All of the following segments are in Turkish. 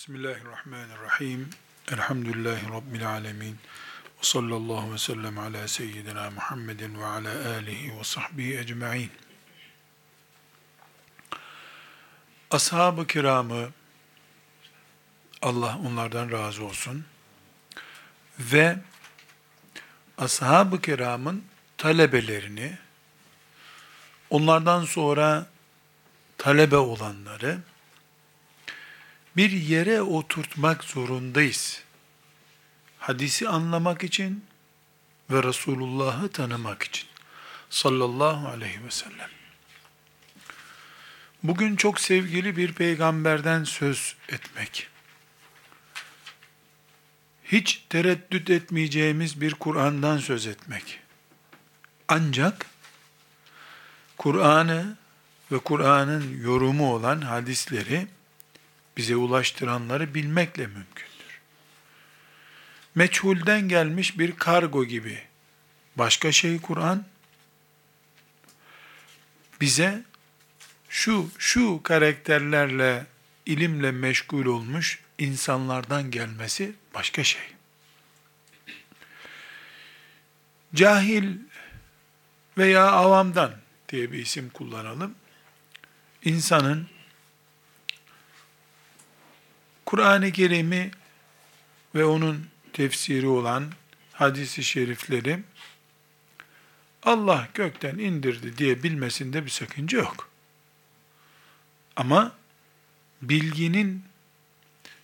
Bismillahirrahmanirrahim. Elhamdülillahi Rabbil alemin. Ve sallallahu ve sellem ala seyyidina Muhammedin ve ala alihi ve sahbihi ecma'in. Ashab-ı kiramı, Allah onlardan razı olsun, ve ashab-ı kiramın talebelerini, onlardan sonra talebe olanları, bir yere oturtmak zorundayız. Hadisi anlamak için ve Resulullah'ı tanımak için. Sallallahu aleyhi ve sellem. Bugün çok sevgili bir peygamberden söz etmek. Hiç tereddüt etmeyeceğimiz bir Kur'an'dan söz etmek. Ancak Kur'an'ı ve Kur'an'ın yorumu olan hadisleri bize ulaştıranları bilmekle mümkündür. Meçhulden gelmiş bir kargo gibi başka şey Kur'an bize şu şu karakterlerle ilimle meşgul olmuş insanlardan gelmesi başka şey. Cahil veya avamdan diye bir isim kullanalım. İnsanın Kur'an-ı Kerim'i ve onun tefsiri olan hadisi şerifleri Allah gökten indirdi diye bilmesinde bir sakınca yok. Ama bilginin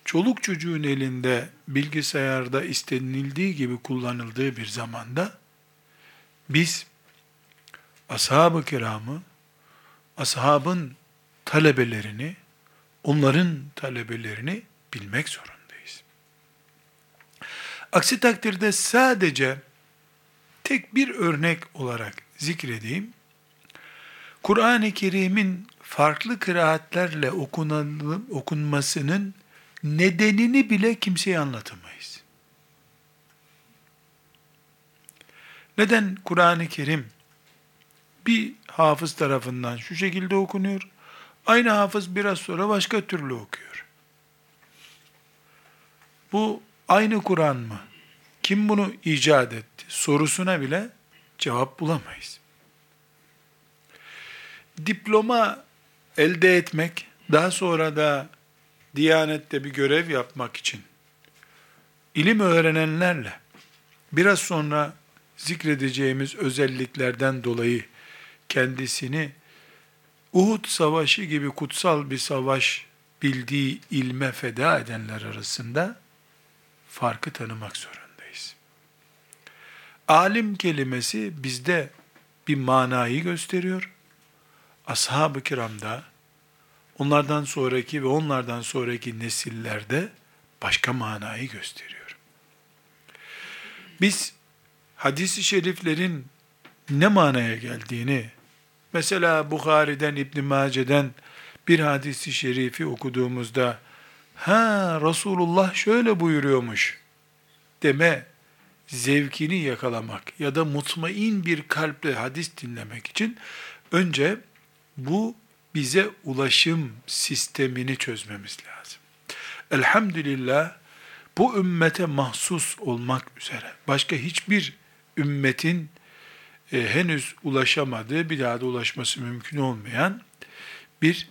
çoluk çocuğun elinde bilgisayarda istenildiği gibi kullanıldığı bir zamanda biz ashab-ı kiramı, ashabın talebelerini, onların talebelerini bilmek zorundayız. Aksi takdirde sadece tek bir örnek olarak zikredeyim. Kur'an-ı Kerim'in farklı kıraatlerle okunmasının nedenini bile kimseye anlatamayız. Neden Kur'an-ı Kerim bir hafız tarafından şu şekilde okunuyor, aynı hafız biraz sonra başka türlü okuyor. Bu aynı Kur'an mı? Kim bunu icat etti? Sorusuna bile cevap bulamayız. Diploma elde etmek, daha sonra da Diyanette bir görev yapmak için ilim öğrenenlerle biraz sonra zikredeceğimiz özelliklerden dolayı kendisini Uhud savaşı gibi kutsal bir savaş bildiği ilme feda edenler arasında farkı tanımak zorundayız. Alim kelimesi bizde bir manayı gösteriyor. Ashab-ı kiramda, onlardan sonraki ve onlardan sonraki nesillerde başka manayı gösteriyor. Biz hadis-i şeriflerin ne manaya geldiğini, mesela Bukhari'den, İbn Mace'den bir hadisi şerifi okuduğumuzda ha Resulullah şöyle buyuruyormuş deme zevkini yakalamak ya da mutmain bir kalple hadis dinlemek için önce bu bize ulaşım sistemini çözmemiz lazım. Elhamdülillah bu ümmete mahsus olmak üzere başka hiçbir ümmetin e, henüz ulaşamadığı bir daha da ulaşması mümkün olmayan bir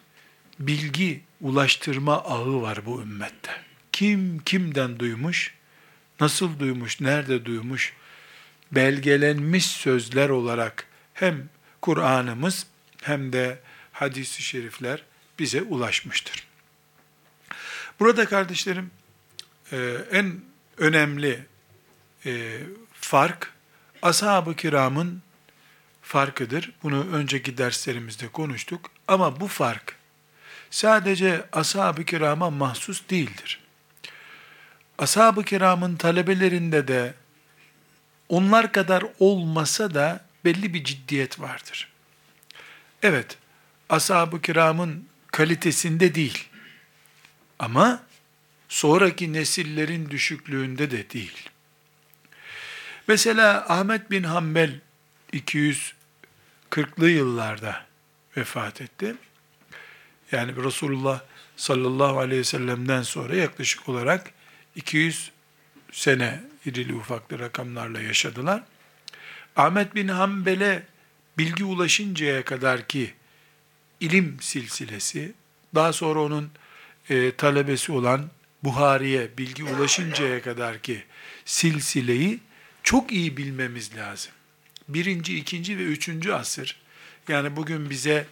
bilgi ulaştırma ağı var bu ümmette. Kim kimden duymuş, nasıl duymuş, nerede duymuş, belgelenmiş sözler olarak hem Kur'an'ımız hem de hadis-i şerifler bize ulaşmıştır. Burada kardeşlerim e, en önemli e, fark ashab-ı kiramın farkıdır. Bunu önceki derslerimizde konuştuk. Ama bu fark sadece ashab-ı kirama mahsus değildir. Ashab-ı kiramın talebelerinde de onlar kadar olmasa da belli bir ciddiyet vardır. Evet, ashab-ı kiramın kalitesinde değil. Ama sonraki nesillerin düşüklüğünde de değil. Mesela Ahmet bin Hanbel 240'lı yıllarda vefat etti. Yani Resulullah sallallahu aleyhi ve sellem'den sonra yaklaşık olarak 200 sene irili ufaklı rakamlarla yaşadılar. Ahmet bin Hanbel'e bilgi ulaşıncaya kadar ki ilim silsilesi, daha sonra onun e, talebesi olan Buhari'ye bilgi ulaşıncaya kadar ki silsileyi çok iyi bilmemiz lazım. Birinci, ikinci ve üçüncü asır, yani bugün bize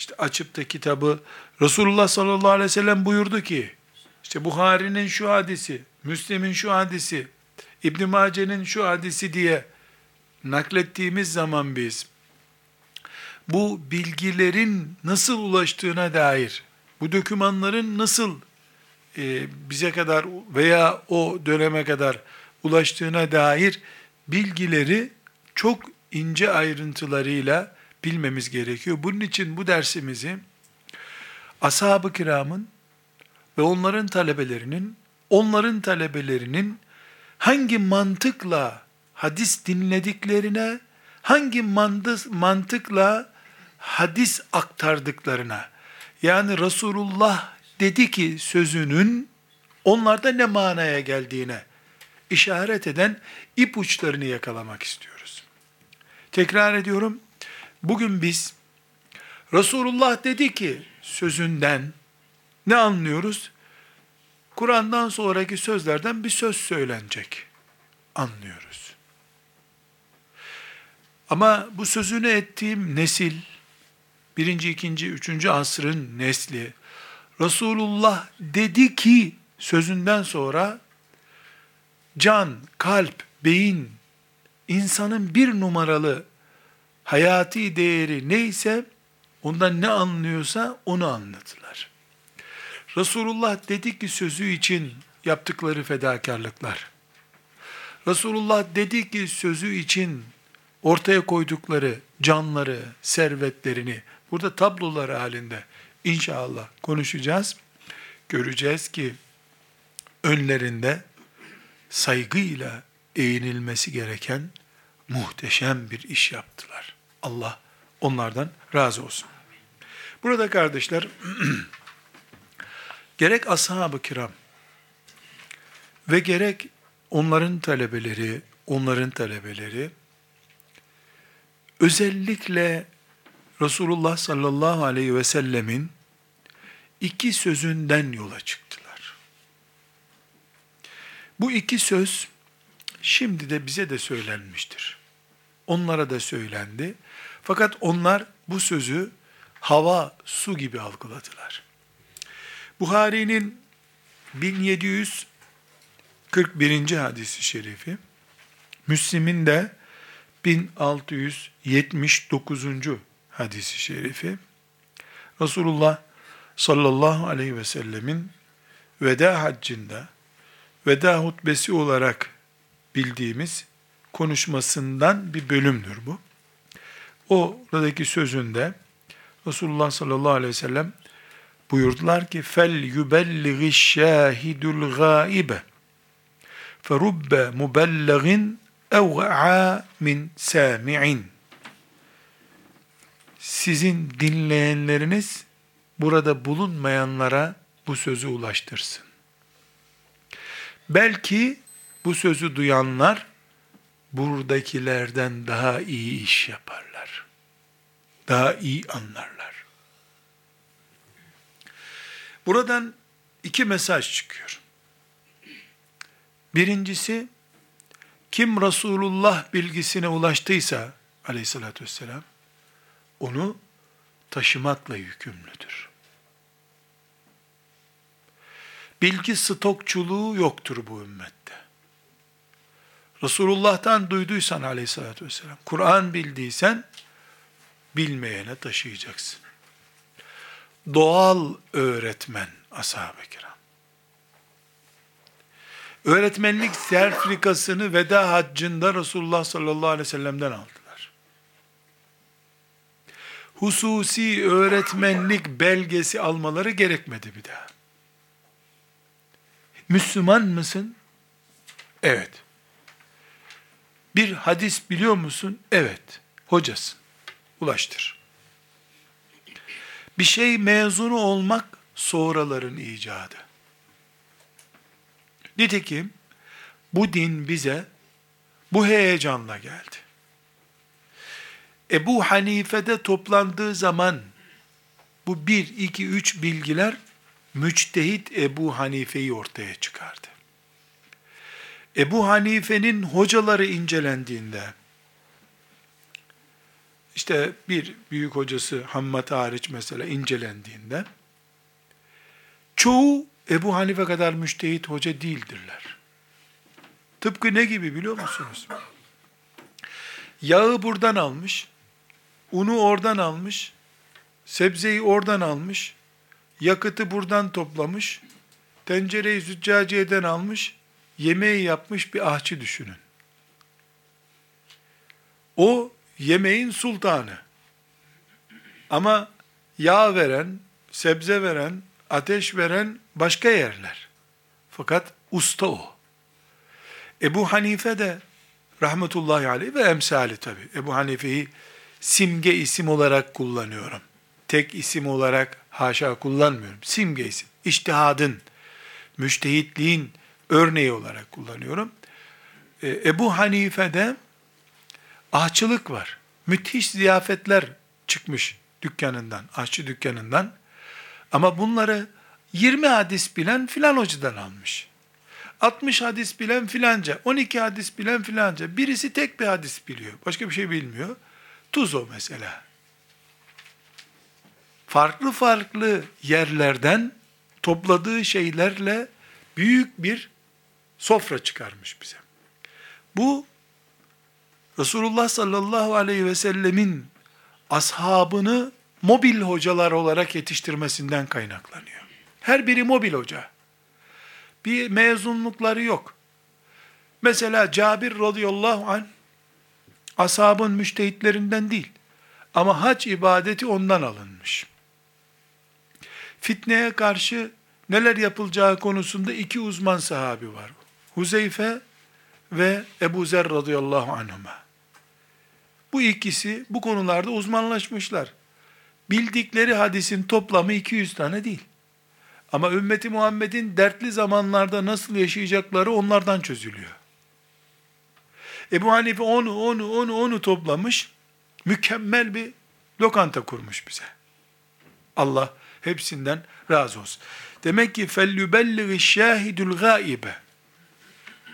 işte açıp da kitabı Resulullah sallallahu aleyhi ve sellem buyurdu ki, işte Buhari'nin şu hadisi, Müslim'in şu hadisi, İbn Mace'nin şu hadisi diye naklettiğimiz zaman biz bu bilgilerin nasıl ulaştığına dair, bu dokümanların nasıl e, bize kadar veya o döneme kadar ulaştığına dair bilgileri çok ince ayrıntılarıyla bilmemiz gerekiyor. Bunun için bu dersimizi ashab-ı kiramın ve onların talebelerinin, onların talebelerinin hangi mantıkla hadis dinlediklerine, hangi mantıkla hadis aktardıklarına, yani Resulullah dedi ki sözünün onlarda ne manaya geldiğine işaret eden ipuçlarını yakalamak istiyoruz. Tekrar ediyorum, bugün biz Resulullah dedi ki sözünden ne anlıyoruz? Kur'an'dan sonraki sözlerden bir söz söylenecek anlıyoruz. Ama bu sözünü ettiğim nesil, birinci, ikinci, üçüncü asrın nesli, Resulullah dedi ki sözünden sonra can, kalp, beyin, insanın bir numaralı hayati değeri neyse ondan ne anlıyorsa onu anladılar. Resulullah dedi ki sözü için yaptıkları fedakarlıklar. Resulullah dedi ki sözü için ortaya koydukları canları, servetlerini, burada tablolar halinde inşallah konuşacağız. Göreceğiz ki önlerinde saygıyla eğinilmesi gereken muhteşem bir iş yaptılar. Allah onlardan razı olsun. Burada kardeşler, gerek ashab-ı kiram ve gerek onların talebeleri, onların talebeleri, özellikle Resulullah sallallahu aleyhi ve sellemin iki sözünden yola çıktılar. Bu iki söz şimdi de bize de söylenmiştir. Onlara da söylendi. Fakat onlar bu sözü hava, su gibi algıladılar. Buhari'nin 1741. hadisi şerifi, Müslim'in de 1679 hadisi şerifi, Resulullah sallallahu aleyhi ve sellemin veda haccında, veda hutbesi olarak bildiğimiz konuşmasından bir bölümdür bu. O oradaki sözünde Resulullah sallallahu aleyhi ve sellem buyurdular ki fel yubellighi şahidul gaibe ferubbe mubelligin ev'a min sami'in sizin dinleyenleriniz burada bulunmayanlara bu sözü ulaştırsın. Belki bu sözü duyanlar buradakilerden daha iyi iş yaparlar. Daha iyi anlarlar. Buradan iki mesaj çıkıyor. Birincisi, kim Resulullah bilgisine ulaştıysa aleyhissalatü vesselam, onu taşımakla yükümlüdür. Bilgi stokçuluğu yoktur bu ümmette. Resulullah'tan duyduysan aleyhissalatü vesselam, Kur'an bildiysen, bilmeyene taşıyacaksın. Doğal öğretmen ashab-ı kiram. Öğretmenlik sertifikasını veda haccında Resulullah sallallahu aleyhi ve sellem'den aldı hususi öğretmenlik belgesi almaları gerekmedi bir daha. Müslüman mısın? Evet. Bir hadis biliyor musun? Evet. Hocasın. Ulaştır. Bir şey mezunu olmak sonraların icadı. Nitekim bu din bize bu heyecanla geldi. Ebu Hanife'de toplandığı zaman bu bir, iki, üç bilgiler müçtehit Ebu Hanife'yi ortaya çıkardı. Ebu Hanife'nin hocaları incelendiğinde, işte bir büyük hocası Hammad hariç mesela incelendiğinde, çoğu Ebu Hanife kadar müştehit hoca değildirler. Tıpkı ne gibi biliyor musunuz? Yağı buradan almış, unu oradan almış, sebzeyi oradan almış, yakıtı buradan toplamış, tencereyi züccaciyeden almış, yemeği yapmış bir ahçı düşünün. O yemeğin sultanı. Ama yağ veren, sebze veren, ateş veren başka yerler. Fakat usta o. Ebu Hanife de rahmetullahi aleyh ve emsali tabi. Ebu Hanife'yi simge isim olarak kullanıyorum. Tek isim olarak haşa kullanmıyorum. Simge isim. İçtihadın, müştehitliğin örneği olarak kullanıyorum. Ee, Ebu Hanife'de ahçılık var. Müthiş ziyafetler çıkmış dükkanından, aşçı dükkanından. Ama bunları 20 hadis bilen filan hocadan almış. 60 hadis bilen filanca, 12 hadis bilen filanca. Birisi tek bir hadis biliyor. Başka bir şey bilmiyor. Tuz o mesela. Farklı farklı yerlerden topladığı şeylerle büyük bir sofra çıkarmış bize. Bu Resulullah sallallahu aleyhi ve sellemin ashabını mobil hocalar olarak yetiştirmesinden kaynaklanıyor. Her biri mobil hoca. Bir mezunlukları yok. Mesela Cabir radıyallahu anh ashabın müştehitlerinden değil. Ama hac ibadeti ondan alınmış. Fitneye karşı neler yapılacağı konusunda iki uzman sahabi var. Huzeyfe ve Ebu Zer radıyallahu anhuma. Bu ikisi bu konularda uzmanlaşmışlar. Bildikleri hadisin toplamı 200 tane değil. Ama ümmeti Muhammed'in dertli zamanlarda nasıl yaşayacakları onlardan çözülüyor. Ebu Hanife onu, onu, onu, onu toplamış, mükemmel bir lokanta kurmuş bize. Allah hepsinden razı olsun. Demek ki فَلْيُبَلِّغِ الشَّاهِدُ الْغَائِبَ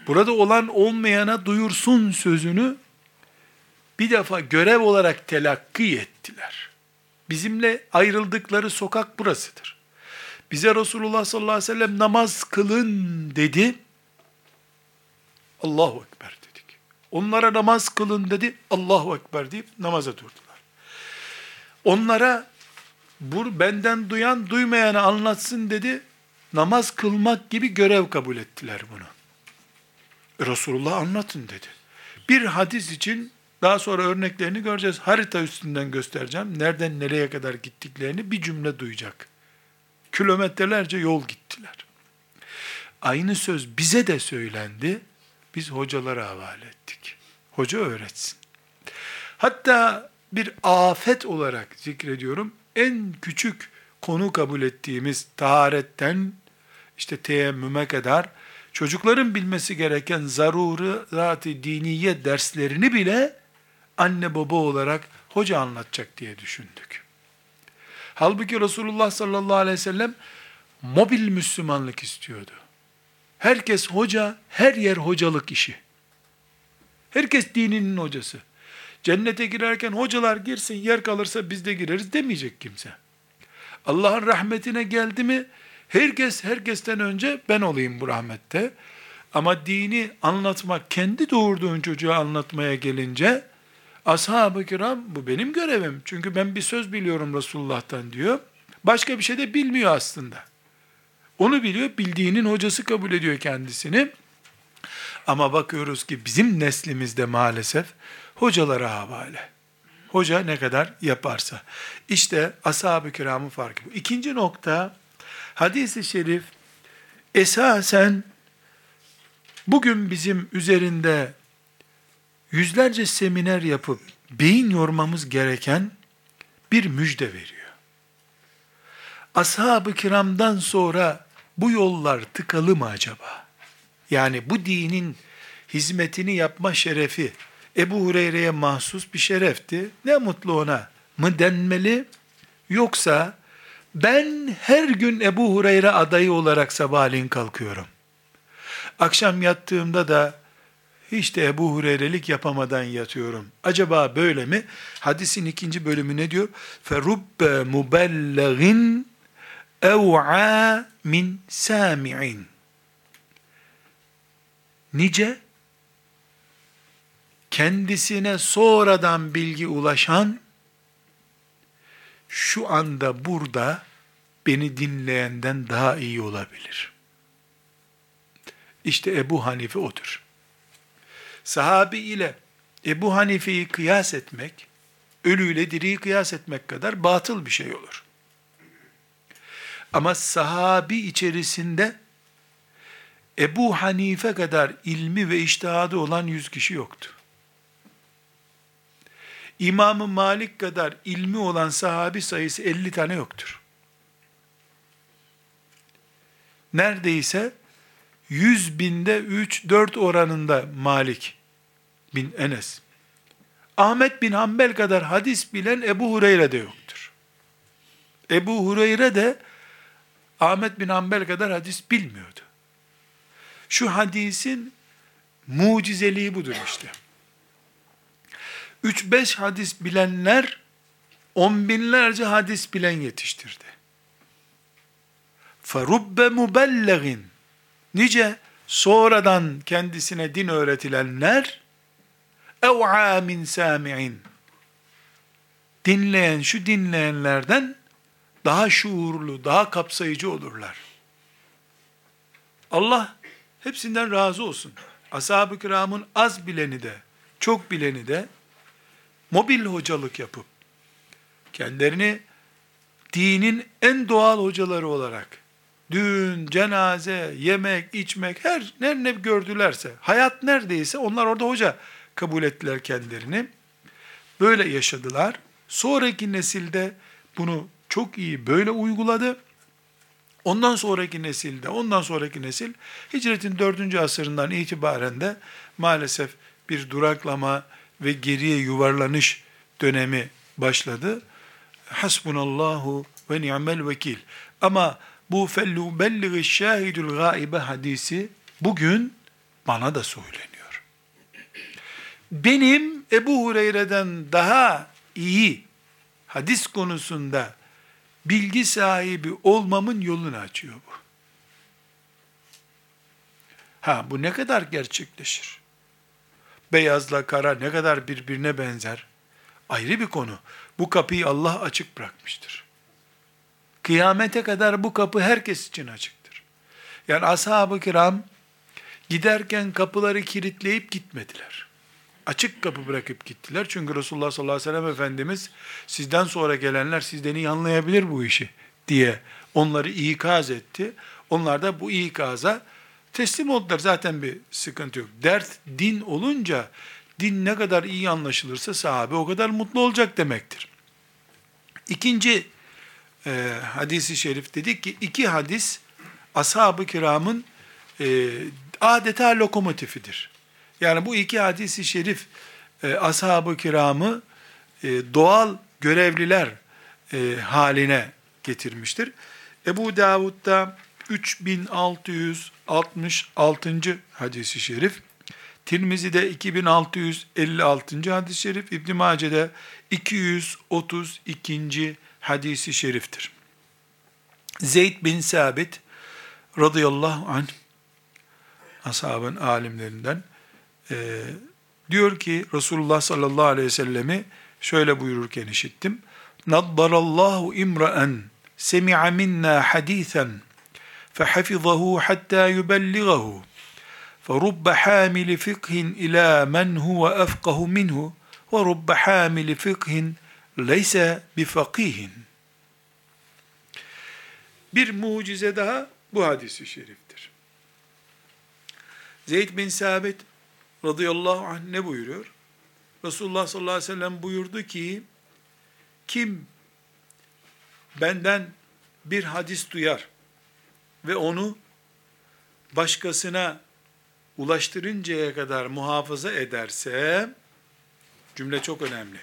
Burada olan olmayana duyursun sözünü bir defa görev olarak telakki ettiler. Bizimle ayrıldıkları sokak burasıdır. Bize Resulullah sallallahu aleyhi ve sellem namaz kılın dedi. Allahu Ekber dedik. Onlara namaz kılın dedi. Allahu Ekber deyip namaza durdular. Onlara bu benden duyan duymayanı anlatsın dedi. Namaz kılmak gibi görev kabul ettiler bunu. Resulullah anlatın dedi. Bir hadis için daha sonra örneklerini göreceğiz. Harita üstünden göstereceğim. Nereden nereye kadar gittiklerini bir cümle duyacak. Kilometrelerce yol gittiler. Aynı söz bize de söylendi. Biz hocalara havale ettik. Hoca öğretsin. Hatta bir afet olarak zikrediyorum. En küçük konu kabul ettiğimiz taharetten işte teyemmüme kadar çocukların bilmesi gereken zarurat-ı diniye derslerini bile anne baba olarak hoca anlatacak diye düşündük. Halbuki Resulullah sallallahu aleyhi ve sellem mobil Müslümanlık istiyordu. Herkes hoca, her yer hocalık işi. Herkes dininin hocası. Cennete girerken hocalar girsin, yer kalırsa biz de gireriz demeyecek kimse. Allah'ın rahmetine geldi mi, herkes herkesten önce ben olayım bu rahmette. Ama dini anlatmak, kendi doğurduğun çocuğa anlatmaya gelince, Ashab-ı kiram bu benim görevim. Çünkü ben bir söz biliyorum Resulullah'tan diyor. Başka bir şey de bilmiyor aslında. Onu biliyor, bildiğinin hocası kabul ediyor kendisini. Ama bakıyoruz ki bizim neslimizde maalesef hocalara havale. Hoca ne kadar yaparsa. İşte ashab-ı kiramın farkı bu. İkinci nokta, hadis-i şerif esasen bugün bizim üzerinde yüzlerce seminer yapıp beyin yormamız gereken bir müjde veriyor. ashab-ı kiramdan sonra bu yollar tıkalı mı acaba? Yani bu dinin hizmetini yapma şerefi Ebu Hureyre'ye mahsus bir şerefti. Ne mutlu ona mı denmeli? Yoksa ben her gün Ebu Hureyre adayı olarak sabahleyin kalkıyorum. Akşam yattığımda da hiç de Ebu Hureyrelik yapamadan yatıyorum. Acaba böyle mi? Hadisin ikinci bölümü ne diyor? فَرُبَّ مُبَلَّغٍ اَوْعَى min sami'in. Nice kendisine sonradan bilgi ulaşan şu anda burada beni dinleyenden daha iyi olabilir. İşte Ebu Hanife odur. Sahabi ile Ebu Hanife'yi kıyas etmek, ölüyle diriyi kıyas etmek kadar batıl bir şey olur. Ama sahabi içerisinde Ebu Hanife kadar ilmi ve iştihadı olan yüz kişi yoktu. İmam-ı Malik kadar ilmi olan sahabi sayısı 50 tane yoktur. Neredeyse 100 binde 3-4 oranında Malik bin Enes. Ahmet bin Hanbel kadar hadis bilen Ebu Hureyre de yoktur. Ebu Hureyre de Ahmet bin Hanbel kadar hadis bilmiyordu. Şu hadisin mucizeliği budur işte. 3-5 hadis bilenler on binlerce hadis bilen yetiştirdi. فَرُبَّ مُبَلَّغٍ Nice sonradan kendisine din öğretilenler اَوْعَى مِنْ سَامِعٍ Dinleyen, şu dinleyenlerden daha şuurlu, daha kapsayıcı olurlar. Allah hepsinden razı olsun. Ashab-ı kiramın az bileni de, çok bileni de mobil hocalık yapıp kendilerini dinin en doğal hocaları olarak düğün, cenaze, yemek, içmek her ne gördülerse, hayat neredeyse onlar orada hoca kabul ettiler kendilerini. Böyle yaşadılar. Sonraki nesilde bunu çok iyi böyle uyguladı. Ondan sonraki nesilde, ondan sonraki nesil hicretin dördüncü asırından itibaren de maalesef bir duraklama ve geriye yuvarlanış dönemi başladı. Hasbunallahu ve ni'mel vekil. Ama bu fellu belliği şahidül gaibe hadisi bugün bana da söyleniyor. Benim Ebu Hureyre'den daha iyi hadis konusunda bilgi sahibi olmamın yolunu açıyor bu. Ha bu ne kadar gerçekleşir? Beyazla kara ne kadar birbirine benzer? Ayrı bir konu. Bu kapıyı Allah açık bırakmıştır. Kıyamete kadar bu kapı herkes için açıktır. Yani ashab-ı kiram giderken kapıları kilitleyip gitmediler. Açık kapı bırakıp gittiler. Çünkü Resulullah sallallahu aleyhi ve sellem Efendimiz sizden sonra gelenler sizden iyi anlayabilir bu işi diye onları ikaz etti. Onlar da bu ikaza teslim oldular. Zaten bir sıkıntı yok. Dert din olunca din ne kadar iyi anlaşılırsa sahabe o kadar mutlu olacak demektir. İkinci e, hadisi şerif dedik ki iki hadis ashab-ı kiramın e, adeta lokomotifidir. Yani bu iki hadisi şerif e, ashab-ı kiramı e, doğal görevliler e, haline getirmiştir. Ebu Davud'da 3666. hadisi şerif, Tirmizi'de 2656. hadis-i şerif, İbn Mace'de 232. hadisi şeriftir. Zeyd bin Sabit radıyallahu anh ashabın alimlerinden e, diyor ki Resulullah sallallahu aleyhi ve sellemi şöyle buyururken işittim. Naddarallahu imra'en semi'a minna hadithen فحفظه حتى يبلغه فرب حامل فقه إلى من هو أفقه منه ورب حامل فقه ليس بفقيه Bir mucize daha bu hadisi şeriftir. Zeyd bin Sabit radıyallahu anh ne buyuruyor? Resulullah sallallahu aleyhi ve sellem buyurdu ki, kim benden bir hadis duyar ve onu başkasına ulaştırıncaya kadar muhafaza ederse, cümle çok önemli.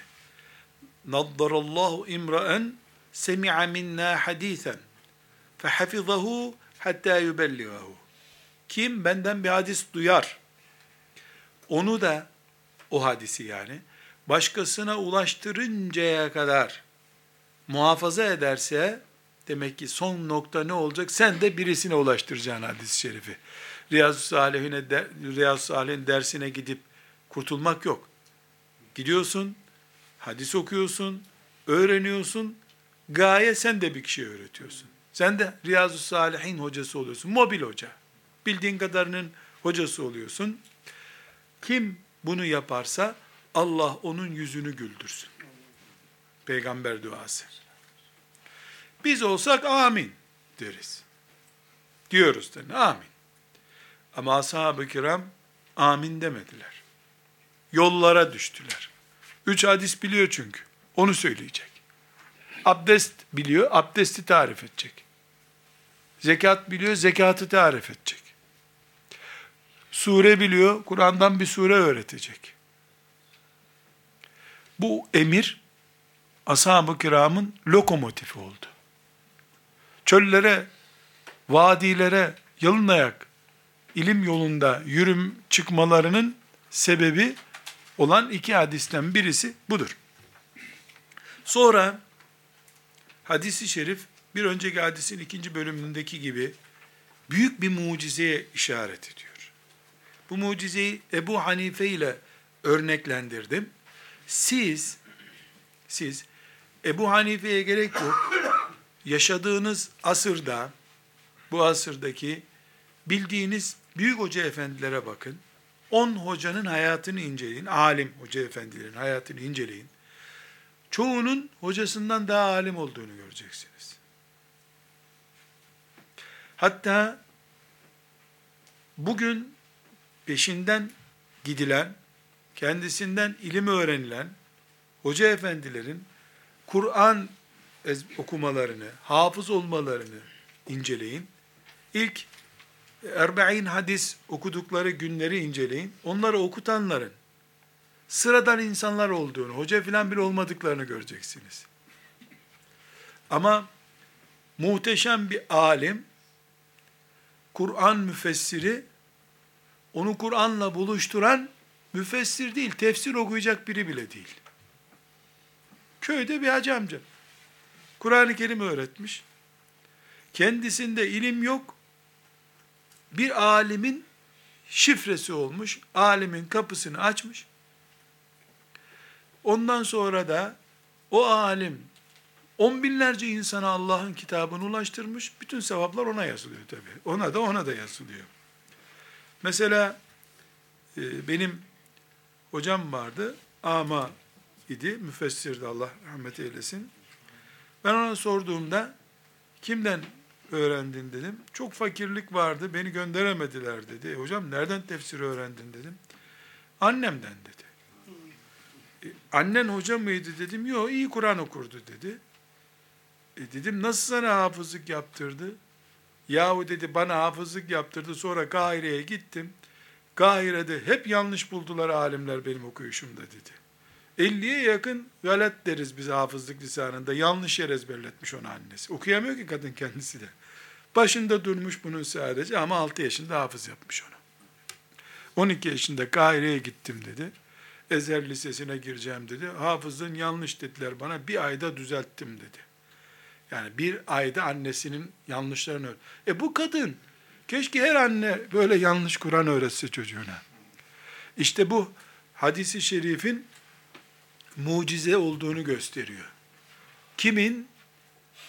Naddarallahu imraen semi'a minna hadisen fehafizahu hatta yubelligahu. Kim benden bir hadis duyar, onu da o hadisi yani başkasına ulaştırıncaya kadar muhafaza ederse demek ki son nokta ne olacak? Sen de birisine ulaştıracaksın hadis-i şerifi. Riyazu Salihine de, Riyazu Salih'in dersine gidip kurtulmak yok. Gidiyorsun, hadis okuyorsun, öğreniyorsun. Gaye sen de bir kişiye öğretiyorsun. Sen de Riyazu Salihin hocası oluyorsun. Mobil hoca. Bildiğin kadarının hocası oluyorsun. Kim bunu yaparsa Allah onun yüzünü güldürsün. Peygamber duası. Biz olsak amin deriz. Diyoruz da amin. Ama ashab-ı kiram amin demediler. Yollara düştüler. Üç hadis biliyor çünkü. Onu söyleyecek. Abdest biliyor, abdesti tarif edecek. Zekat biliyor, zekatı tarif edecek. Sure biliyor, Kur'an'dan bir sure öğretecek. Bu emir, ashab-ı kiramın lokomotifi oldu. Çöllere, vadilere yalın ayak ilim yolunda yürüm çıkmalarının sebebi olan iki hadisten birisi budur. Sonra hadisi şerif bir önceki hadisin ikinci bölümündeki gibi büyük bir mucizeye işaret ediyor. Bu mucizeyi Ebu Hanife ile örneklendirdim. Siz, siz Ebu Hanife'ye gerek yok. Yaşadığınız asırda, bu asırdaki bildiğiniz büyük hoca efendilere bakın. 10 hocanın hayatını inceleyin. Alim hoca efendilerin hayatını inceleyin. Çoğunun hocasından daha alim olduğunu göreceksiniz. Hatta bugün peşinden gidilen, kendisinden ilim öğrenilen hoca efendilerin Kur'an okumalarını, hafız olmalarını inceleyin. İlk Erbe'in hadis okudukları günleri inceleyin. Onları okutanların sıradan insanlar olduğunu, hoca filan bile olmadıklarını göreceksiniz. Ama muhteşem bir alim, Kur'an müfessiri, onu Kur'an'la buluşturan müfessir değil, tefsir okuyacak biri bile değil. Köyde bir hacı amca. Kur'an-ı Kerim öğretmiş. Kendisinde ilim yok. Bir alimin şifresi olmuş. Alimin kapısını açmış. Ondan sonra da o alim on binlerce insana Allah'ın kitabını ulaştırmış. Bütün sevaplar ona yazılıyor tabi. Ona da ona da yazılıyor. Mesela e, benim hocam vardı. Ama idi. Müfessirdi Allah rahmet eylesin. Ben ona sorduğumda kimden öğrendin dedim. Çok fakirlik vardı, beni gönderemediler dedi. E, hocam nereden tefsir öğrendin dedim. Annemden dedi. E, annen hoca mıydı dedim. Yok iyi Kur'an okurdu dedi. E, dedim nasıl sana hafızlık yaptırdı? Yahu dedi bana hafızlık yaptırdı sonra Kahire'ye gittim. Kahire'de hep yanlış buldular alimler benim okuyuşumda dedi. 50'ye yakın galet deriz biz hafızlık lisanında. Yanlış yer ezberletmiş onu annesi. Okuyamıyor ki kadın kendisi de. Başında durmuş bunun sadece ama 6 yaşında hafız yapmış onu. 12 yaşında Kahire'ye gittim dedi. Ezer Lisesi'ne gireceğim dedi. Hafızın yanlış dediler bana. Bir ayda düzelttim dedi. Yani bir ayda annesinin yanlışlarını öğret. E bu kadın keşke her anne böyle yanlış Kur'an öğretse çocuğuna. İşte bu hadisi şerifin mucize olduğunu gösteriyor. Kimin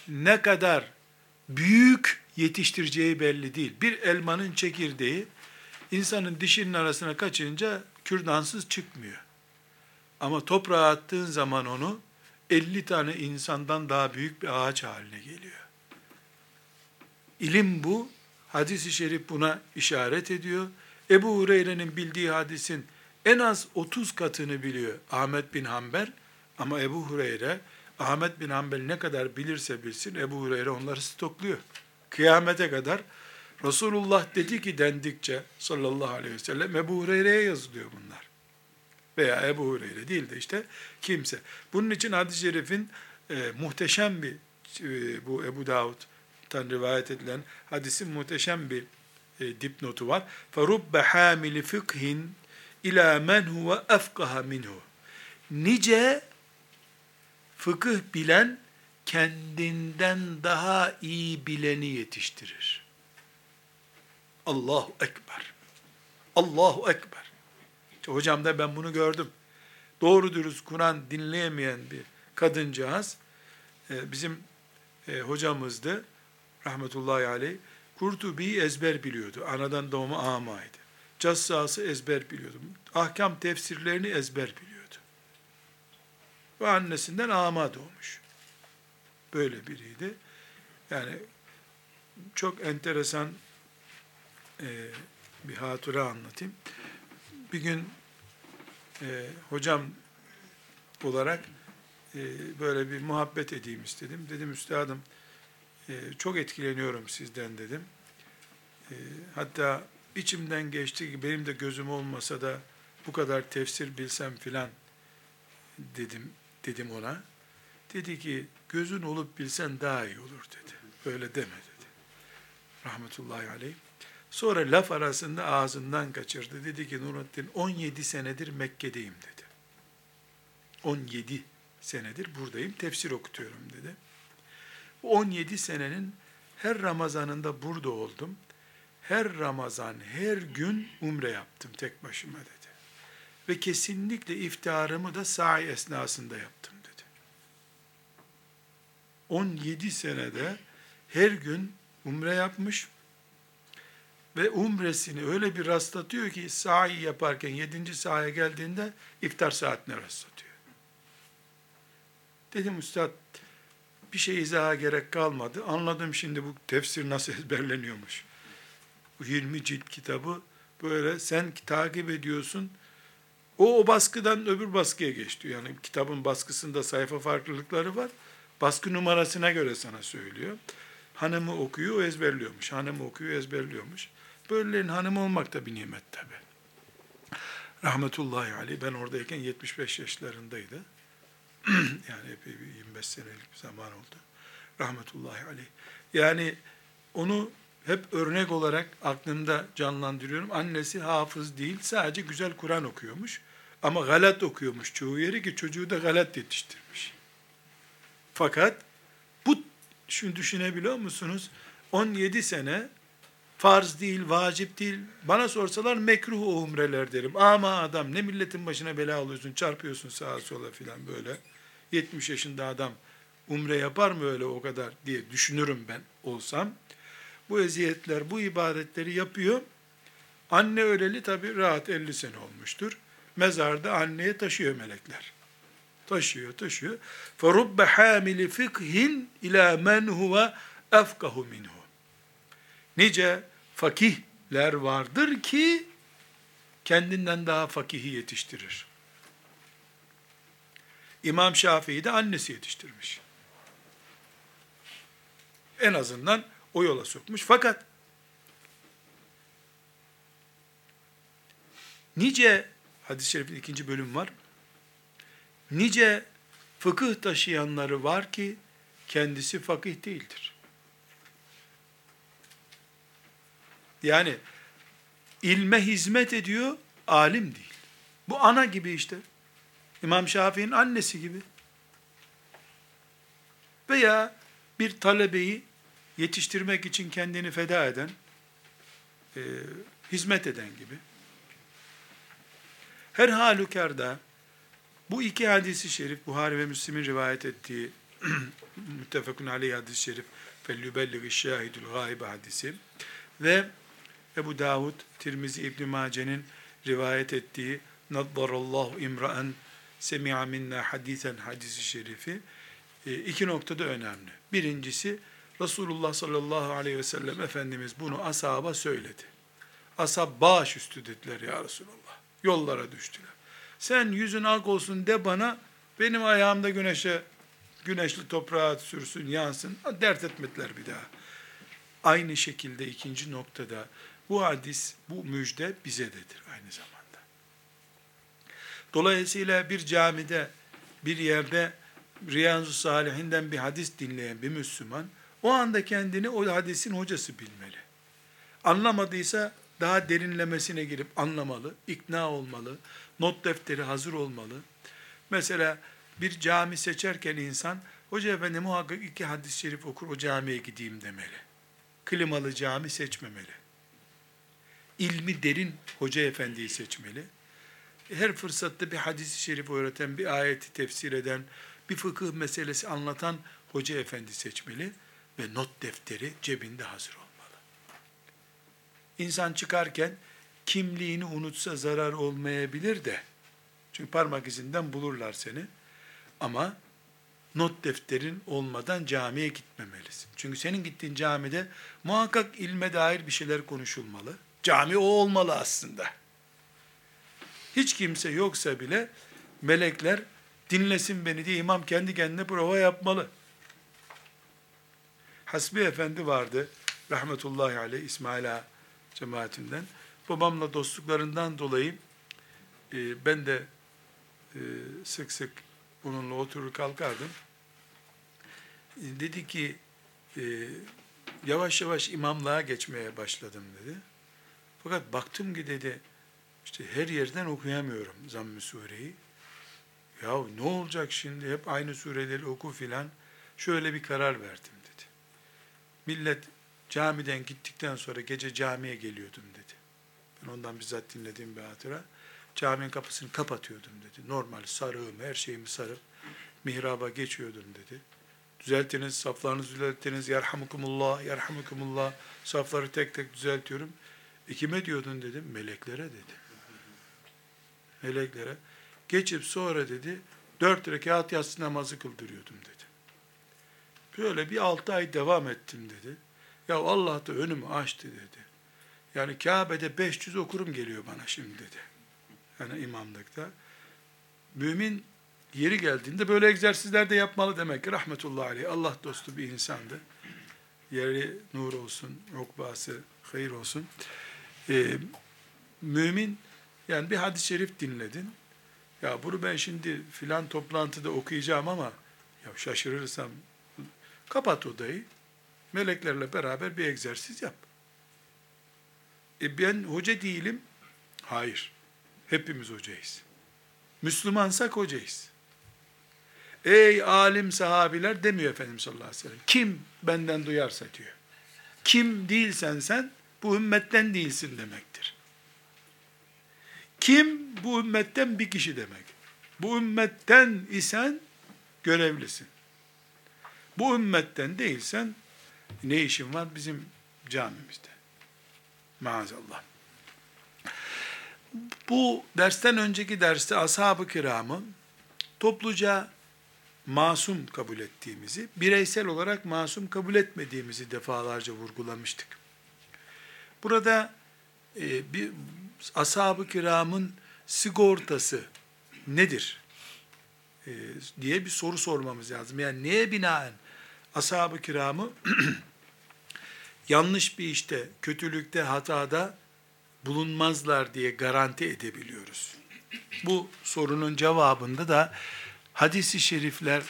ne kadar büyük yetiştireceği belli değil. Bir elmanın çekirdeği insanın dişinin arasına kaçınca kürdansız çıkmıyor. Ama toprağa attığın zaman onu 50 tane insandan daha büyük bir ağaç haline geliyor. İlim bu. Hadis-i şerif buna işaret ediyor. Ebu Hureyre'nin bildiği hadisin en az 30 katını biliyor Ahmet bin Hanbel ama Ebu Hureyre Ahmet bin Hanbel ne kadar bilirse bilsin Ebu Hureyre onları stokluyor. Kıyamete kadar Resulullah dedi ki dendikçe sallallahu aleyhi ve sellem Ebu Hureyre'ye yazılıyor bunlar. Veya Ebu Hureyre değil de işte kimse. Bunun için hadis-i şerifin e, muhteşem bir e, bu Ebu Davud'dan rivayet edilen hadisin muhteşem bir e, dipnotu var. فَرُبَّ حَامِلِ فِقْهٍ ila men huve efkaha minhu. Nice fıkıh bilen kendinden daha iyi bileni yetiştirir. Allahu Ekber. Allahu Ekber. İşte hocam da ben bunu gördüm. Doğru dürüst Kur'an dinleyemeyen bir kadıncağız e, bizim e, hocamızdı. Rahmetullahi aleyh. Kurtubi ezber biliyordu. Anadan doğma amaydı. Cassası ezber biliyordu. Ahkam tefsirlerini ezber biliyordu. Ve annesinden ama doğmuş. Böyle biriydi. Yani çok enteresan e, bir hatıra anlatayım. Bir gün e, hocam olarak e, böyle bir muhabbet edeyim istedim. Dedim üstadım e, çok etkileniyorum sizden dedim. E, hatta içimden geçti ki benim de gözüm olmasa da bu kadar tefsir bilsem filan dedim dedim ona. Dedi ki gözün olup bilsen daha iyi olur dedi. Öyle deme dedi. Rahmetullahi aleyh. Sonra laf arasında ağzından kaçırdı. Dedi ki Nurattin 17 senedir Mekke'deyim dedi. 17 senedir buradayım, tefsir okutuyorum dedi. 17 senenin her Ramazanında burada oldum her Ramazan, her gün umre yaptım tek başıma dedi. Ve kesinlikle iftarımı da sahi esnasında yaptım dedi. 17 senede her gün umre yapmış ve umresini öyle bir rastlatıyor ki sahi yaparken 7. sahiye geldiğinde iftar saatine rastlatıyor. Dedim üstad bir şey izaha gerek kalmadı. Anladım şimdi bu tefsir nasıl ezberleniyormuş. 20 cilt kitabı böyle sen takip ediyorsun. O, o baskıdan öbür baskıya geçti. Yani kitabın baskısında sayfa farklılıkları var. Baskı numarasına göre sana söylüyor. Hanımı okuyor, ezberliyormuş. Hanımı okuyor, ezberliyormuş. Böylelerin hanımı olmak da bir nimet tabi. Rahmetullahi aleyh. Ben oradayken 75 yaşlarındaydı. yani epey bir 25 senelik bir zaman oldu. Rahmetullahi aleyh. Yani onu hep örnek olarak aklımda canlandırıyorum. Annesi hafız değil, sadece güzel Kur'an okuyormuş. Ama galat okuyormuş çoğu yeri ki çocuğu da galat yetiştirmiş. Fakat bu, şunu düşünebiliyor musunuz? 17 sene farz değil, vacip değil. Bana sorsalar mekruh o umreler derim. Ama adam ne milletin başına bela alıyorsun, çarpıyorsun sağa sola filan böyle. 70 yaşında adam umre yapar mı öyle o kadar diye düşünürüm ben olsam bu eziyetler, bu ibadetleri yapıyor. Anne öleli tabi rahat 50 sene olmuştur. Mezarda anneye taşıyor melekler. Taşıyor, taşıyor. فَرُبَّ حَامِلِ فِقْهٍ ila men huve efkahu minhu. Nice fakihler vardır ki kendinden daha fakihi yetiştirir. İmam Şafii de annesi yetiştirmiş. En azından o yola sokmuş. Fakat nice hadis-i şerifin ikinci bölüm var. Nice fıkıh taşıyanları var ki kendisi fakih değildir. Yani ilme hizmet ediyor, alim değil. Bu ana gibi işte. İmam Şafii'nin annesi gibi. Veya bir talebeyi yetiştirmek için kendini feda eden, e, hizmet eden gibi. Her halükarda bu iki hadisi şerif, Buhari ve Müslim'in rivayet ettiği müttefekun aleyh hadis-i şerif, fellübelligü şahidül gaibe hadisi ve Ebu Davud, Tirmizi İbn Mace'nin rivayet ettiği Naddarallahu imra'en semi'a minna hadisen hadisi şerifi e, iki noktada önemli. Birincisi Resulullah sallallahu aleyhi ve sellem Efendimiz bunu ashaba söyledi. Ashab baş üstü dediler ya Resulullah. Yollara düştüler. Sen yüzün ak olsun de bana, benim ayağımda güneşe güneşli toprağa sürsün, yansın. Dert etmediler bir daha. Aynı şekilde ikinci noktada bu hadis, bu müjde bizededir aynı zamanda. Dolayısıyla bir camide, bir yerde Riyazu Salihinden bir hadis dinleyen bir Müslüman, o anda kendini o hadisin hocası bilmeli. Anlamadıysa daha derinlemesine girip anlamalı, ikna olmalı, not defteri hazır olmalı. Mesela bir cami seçerken insan, Hoca efendi muhakkak iki hadis-i şerif okur, o camiye gideyim demeli. Klimalı cami seçmemeli. İlmi derin hoca efendiyi seçmeli. Her fırsatta bir hadis-i şerif öğreten, bir ayeti tefsir eden, bir fıkıh meselesi anlatan hoca efendi seçmeli ve not defteri cebinde hazır olmalı. İnsan çıkarken kimliğini unutsa zarar olmayabilir de, çünkü parmak izinden bulurlar seni. Ama not defterin olmadan camiye gitmemelisin. Çünkü senin gittiğin camide muhakkak ilme dair bir şeyler konuşulmalı. Cami o olmalı aslında. Hiç kimse yoksa bile melekler dinlesin beni diye imam kendi kendine prova yapmalı. Hasbi Efendi vardı. Rahmetullahi aleyh İsmail Ağa cemaatinden. Babamla dostluklarından dolayı e, ben de e, sık sık onunla oturur kalkardım. E, dedi ki e, yavaş yavaş imamlığa geçmeye başladım dedi. Fakat baktım ki dedi işte her yerden okuyamıyorum Zamm-ı Sure'yi. Ya ne olacak şimdi hep aynı sureleri oku filan. Şöyle bir karar verdim. Millet camiden gittikten sonra gece camiye geliyordum dedi. Ben ondan bizzat dinlediğim bir hatıra. Caminin kapısını kapatıyordum dedi. Normal sarığım, her şeyimi sarıp mihraba geçiyordum dedi. Düzeltiniz, saflarınızı düzeltiniz. Yerhamukumullah, yerhamukumullah. Safları tek tek düzeltiyorum. E kime diyordun dedim. Meleklere dedi. Meleklere. Geçip sonra dedi, dört rekat yatsı namazı kıldırıyordum dedi. Böyle bir altı ay devam ettim dedi. Ya Allah da önümü açtı dedi. Yani Kabe'de 500 okurum geliyor bana şimdi dedi. Yani imamlıkta. Mümin yeri geldiğinde böyle egzersizler de yapmalı demek ki rahmetullahi aleyh. Allah dostu bir insandı. Yeri nur olsun, rokbası hayır olsun. Ee, mümin yani bir hadis-i şerif dinledin. Ya bunu ben şimdi filan toplantıda okuyacağım ama ya şaşırırsam kapat odayı. Meleklerle beraber bir egzersiz yap. E ben hoca değilim. Hayır. Hepimiz hocayız. Müslümansak hocayız. Ey alim sahabiler demiyor Efendimiz sallallahu aleyhi ve sellem. Kim benden duyarsa diyor. Kim değilsen sen bu ümmetten değilsin demektir. Kim bu ümmetten bir kişi demek. Bu ümmetten isen görevlisin. Bu ümmetten değilsen ne işin var bizim camimizde? Maazallah. Bu dersten önceki derste ashab-ı kiramı topluca masum kabul ettiğimizi, bireysel olarak masum kabul etmediğimizi defalarca vurgulamıştık. Burada e, bir ashab-ı kiramın sigortası nedir? E, diye bir soru sormamız lazım. Yani neye binaen ashab-ı kiramı yanlış bir işte, kötülükte, hatada bulunmazlar diye garanti edebiliyoruz. Bu sorunun cevabında da hadisi şerifler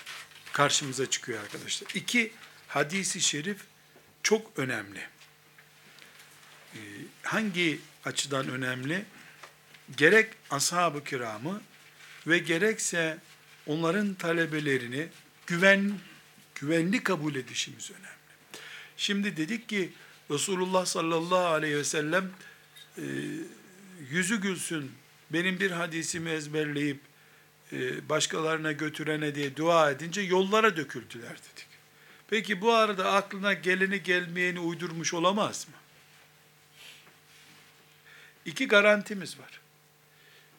karşımıza çıkıyor arkadaşlar. İki hadisi şerif çok önemli. Ee, hangi açıdan önemli? Gerek ashab-ı kiramı ve gerekse onların talebelerini güven güvenli kabul edişimiz önemli. Şimdi dedik ki Resulullah sallallahu aleyhi ve sellem e, yüzü gülsün benim bir hadisimi ezberleyip e, başkalarına götürene diye dua edince yollara döküldüler dedik. Peki bu arada aklına geleni gelmeyeni uydurmuş olamaz mı? İki garantimiz var.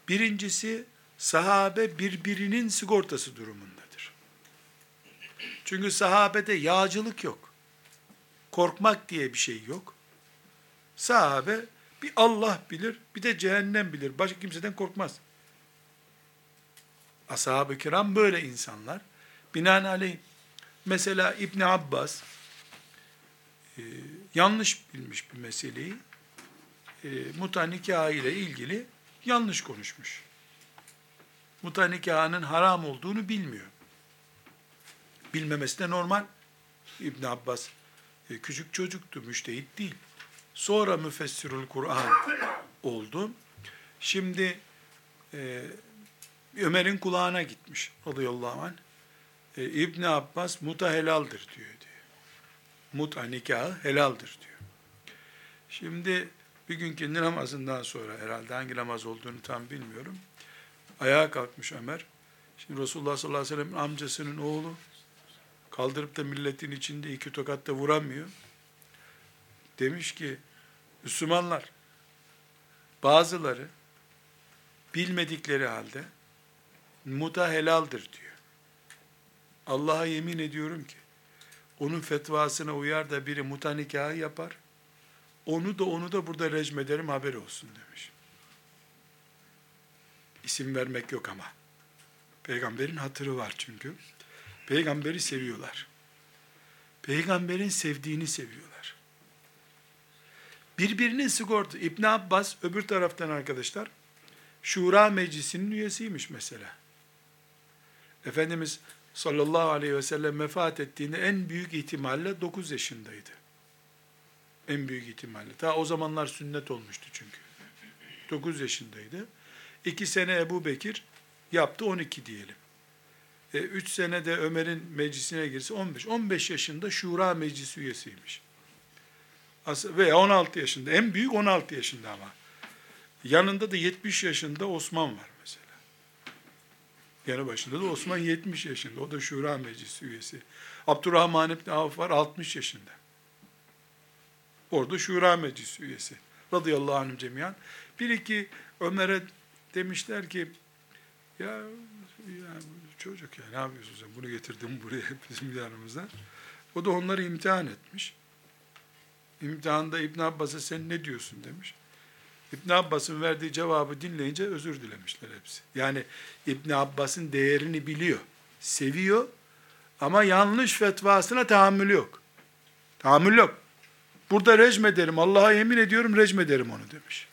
Birincisi sahabe birbirinin sigortası durumundadır. Çünkü sahabede yağcılık yok. Korkmak diye bir şey yok. Sahabe bir Allah bilir, bir de cehennem bilir. Başka kimseden korkmaz. Ashab-ı kiram böyle insanlar. Binaenaleyh Mesela İbn Abbas e, yanlış bilmiş bir meseleyi e, muta ile ilgili yanlış konuşmuş. Muta nikahının haram olduğunu bilmiyor. Bilmemesi de normal. İbn Abbas e, küçük çocuktu, müştehit değil. Sonra müfessirul Kur'an oldu. Şimdi e, Ömer'in kulağına gitmiş radıyallahu anh. E, İbn Abbas muta helaldir diyor diyor. Muta nikahı helaldir diyor. Şimdi bir gün kendi namazından sonra herhalde hangi namaz olduğunu tam bilmiyorum. Ayağa kalkmış Ömer. Şimdi Resulullah sallallahu aleyhi ve sellem amcasının oğlu kaldırıp da milletin içinde iki tokat da vuramıyor. Demiş ki Müslümanlar bazıları bilmedikleri halde muta helaldir diyor. Allah'a yemin ediyorum ki onun fetvasına uyar da biri muta nikahı yapar. Onu da onu da burada rejim ederim haberi olsun demiş. İsim vermek yok ama. Peygamberin hatırı var çünkü. Peygamberi seviyorlar. Peygamberin sevdiğini seviyorlar. Birbirinin sigorta. İbn Abbas öbür taraftan arkadaşlar Şura Meclisi'nin üyesiymiş mesela. Efendimiz sallallahu aleyhi ve sellem vefat ettiğinde en büyük ihtimalle 9 yaşındaydı. En büyük ihtimalle. Ta o zamanlar sünnet olmuştu çünkü. 9 yaşındaydı. 2 sene Ebu Bekir yaptı 12 diyelim. 3 e, sene de Ömer'in meclisine girse 15. 15 yaşında Şura Meclisi üyesiymiş. Veya 16 yaşında. En büyük 16 yaşında ama. Yanında da 70 yaşında Osman var mesela. Yanı başında da Osman 70 yaşında. O da Şura Meclisi üyesi. Abdurrahman İbni Avf var 60 yaşında. Orada Şura Meclisi üyesi. Radıyallahu anh cemiyan. Bir iki Ömer'e demişler ki ya, ya çocuk ya ne yapıyorsun sen bunu getirdim buraya bizim yanımıza. O da onları imtihan etmiş. İmtihanda İbn Abbas'a sen ne diyorsun demiş. İbn Abbas'ın verdiği cevabı dinleyince özür dilemişler hepsi. Yani İbn Abbas'ın değerini biliyor, seviyor ama yanlış fetvasına tahammül yok. Tahammül yok. Burada rejim ederim, Allah'a yemin ediyorum rejim ederim onu demiş.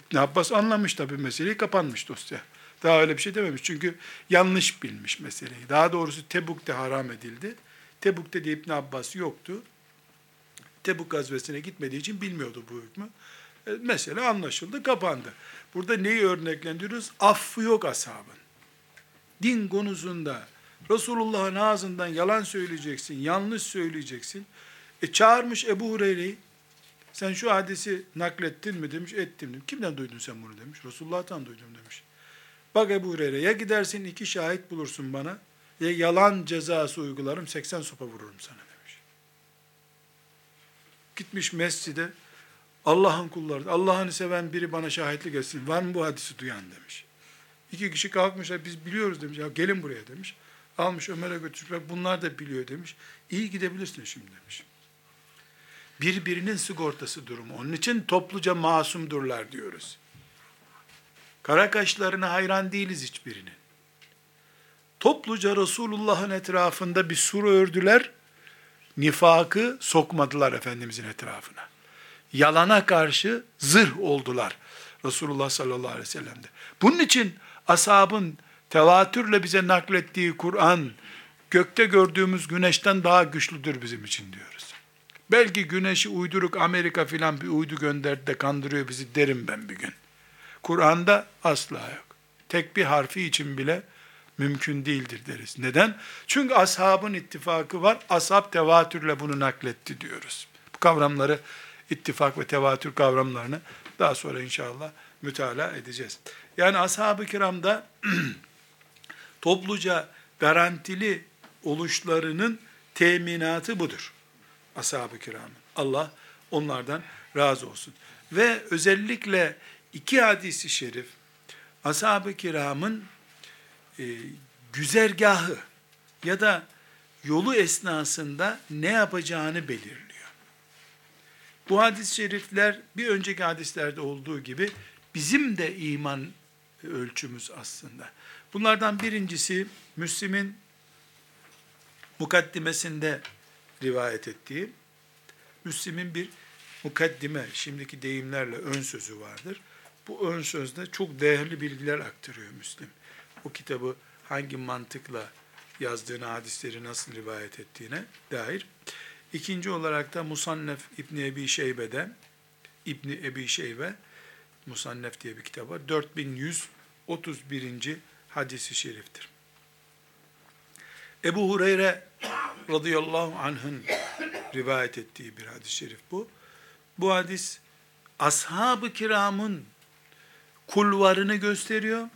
İbn Abbas anlamış tabii meseleyi, kapanmış dosya. Daha öyle bir şey dememiş. Çünkü yanlış bilmiş meseleyi. Daha doğrusu Tebuk'te haram edildi. Tebuk'te de İbn Abbas yoktu. Tebuk gazvesine gitmediği için bilmiyordu bu hükmü. E, mesele anlaşıldı, kapandı. Burada neyi örneklendiriyoruz? Affı yok ashabın. Din konusunda Resulullah'ın ağzından yalan söyleyeceksin, yanlış söyleyeceksin. E çağırmış Ebu Hureyre'yi. Sen şu hadisi naklettin mi demiş, ettim demiş. Kimden duydun sen bunu demiş. Resulullah'tan duydum demiş. Bak Ebu Hureyre ya gidersin iki şahit bulursun bana ya yalan cezası uygularım 80 sopa vururum sana demiş. Gitmiş mescide Allah'ın kulları, Allah'ını seven biri bana şahitlik etsin. Var mı bu hadisi duyan demiş. İki kişi kalkmışlar, biz biliyoruz demiş. Ya gelin buraya demiş. Almış Ömer'e götürmüş. Bunlar da biliyor demiş. İyi gidebilirsin şimdi demiş. Birbirinin sigortası durumu. Onun için topluca masumdurlar diyoruz. Kara kaşlarına hayran değiliz hiçbirinin. Topluca Resulullah'ın etrafında bir sur ördüler. Nifakı sokmadılar Efendimizin etrafına yalana karşı zırh oldular. Resulullah sallallahu aleyhi ve sellem'de. Bunun için ashabın tevatürle bize naklettiği Kur'an, gökte gördüğümüz güneşten daha güçlüdür bizim için diyoruz. Belki güneşi uyduruk Amerika filan bir uydu gönderdi de kandırıyor bizi derim ben bir gün. Kur'an'da asla yok. Tek bir harfi için bile mümkün değildir deriz. Neden? Çünkü ashabın ittifakı var. Ashab tevatürle bunu nakletti diyoruz. Bu kavramları ittifak ve tevatür kavramlarını daha sonra inşallah mütalaa edeceğiz. Yani ashab-ı kiramda topluca garantili oluşlarının teminatı budur. Ashab-ı kiramın. Allah onlardan razı olsun. Ve özellikle iki hadisi şerif ashab-ı kiramın e, güzergahı ya da yolu esnasında ne yapacağını belirliyor. Bu hadis-i şerifler bir önceki hadislerde olduğu gibi bizim de iman ölçümüz aslında. Bunlardan birincisi Müslim'in mukaddimesinde rivayet ettiği, Müslim'in bir mukaddime, şimdiki deyimlerle ön sözü vardır. Bu ön sözde çok değerli bilgiler aktarıyor Müslim. O kitabı hangi mantıkla yazdığını, hadisleri nasıl rivayet ettiğine dair. İkinci olarak da Musannef İbni Ebi Şeybe'de, İbni Ebi Şeybe, Musannef diye bir kitap var. 4131. hadisi şeriftir. Ebu Hureyre radıyallahu anh'ın rivayet ettiği bir hadis-i şerif bu. Bu hadis ashab-ı kiramın kulvarını gösteriyor.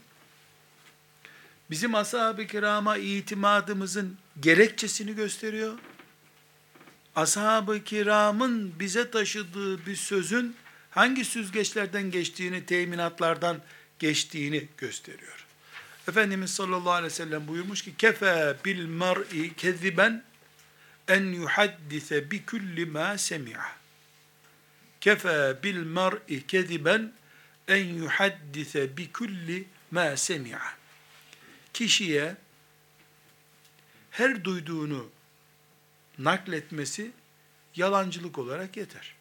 Bizim ashab-ı kirama itimadımızın gerekçesini gösteriyor. Ashab-ı kiramın bize taşıdığı bir sözün hangi süzgeçlerden geçtiğini, teminatlardan geçtiğini gösteriyor. Efendimiz sallallahu aleyhi ve sellem buyurmuş ki kefe bil mar'i keziben en yuhaddise bi kulli ma semi'a. Kefe bil mar'i keziben en yuhaddise bi kulli ma semi'a. Kişiye her duyduğunu nakletmesi yalancılık olarak yeter.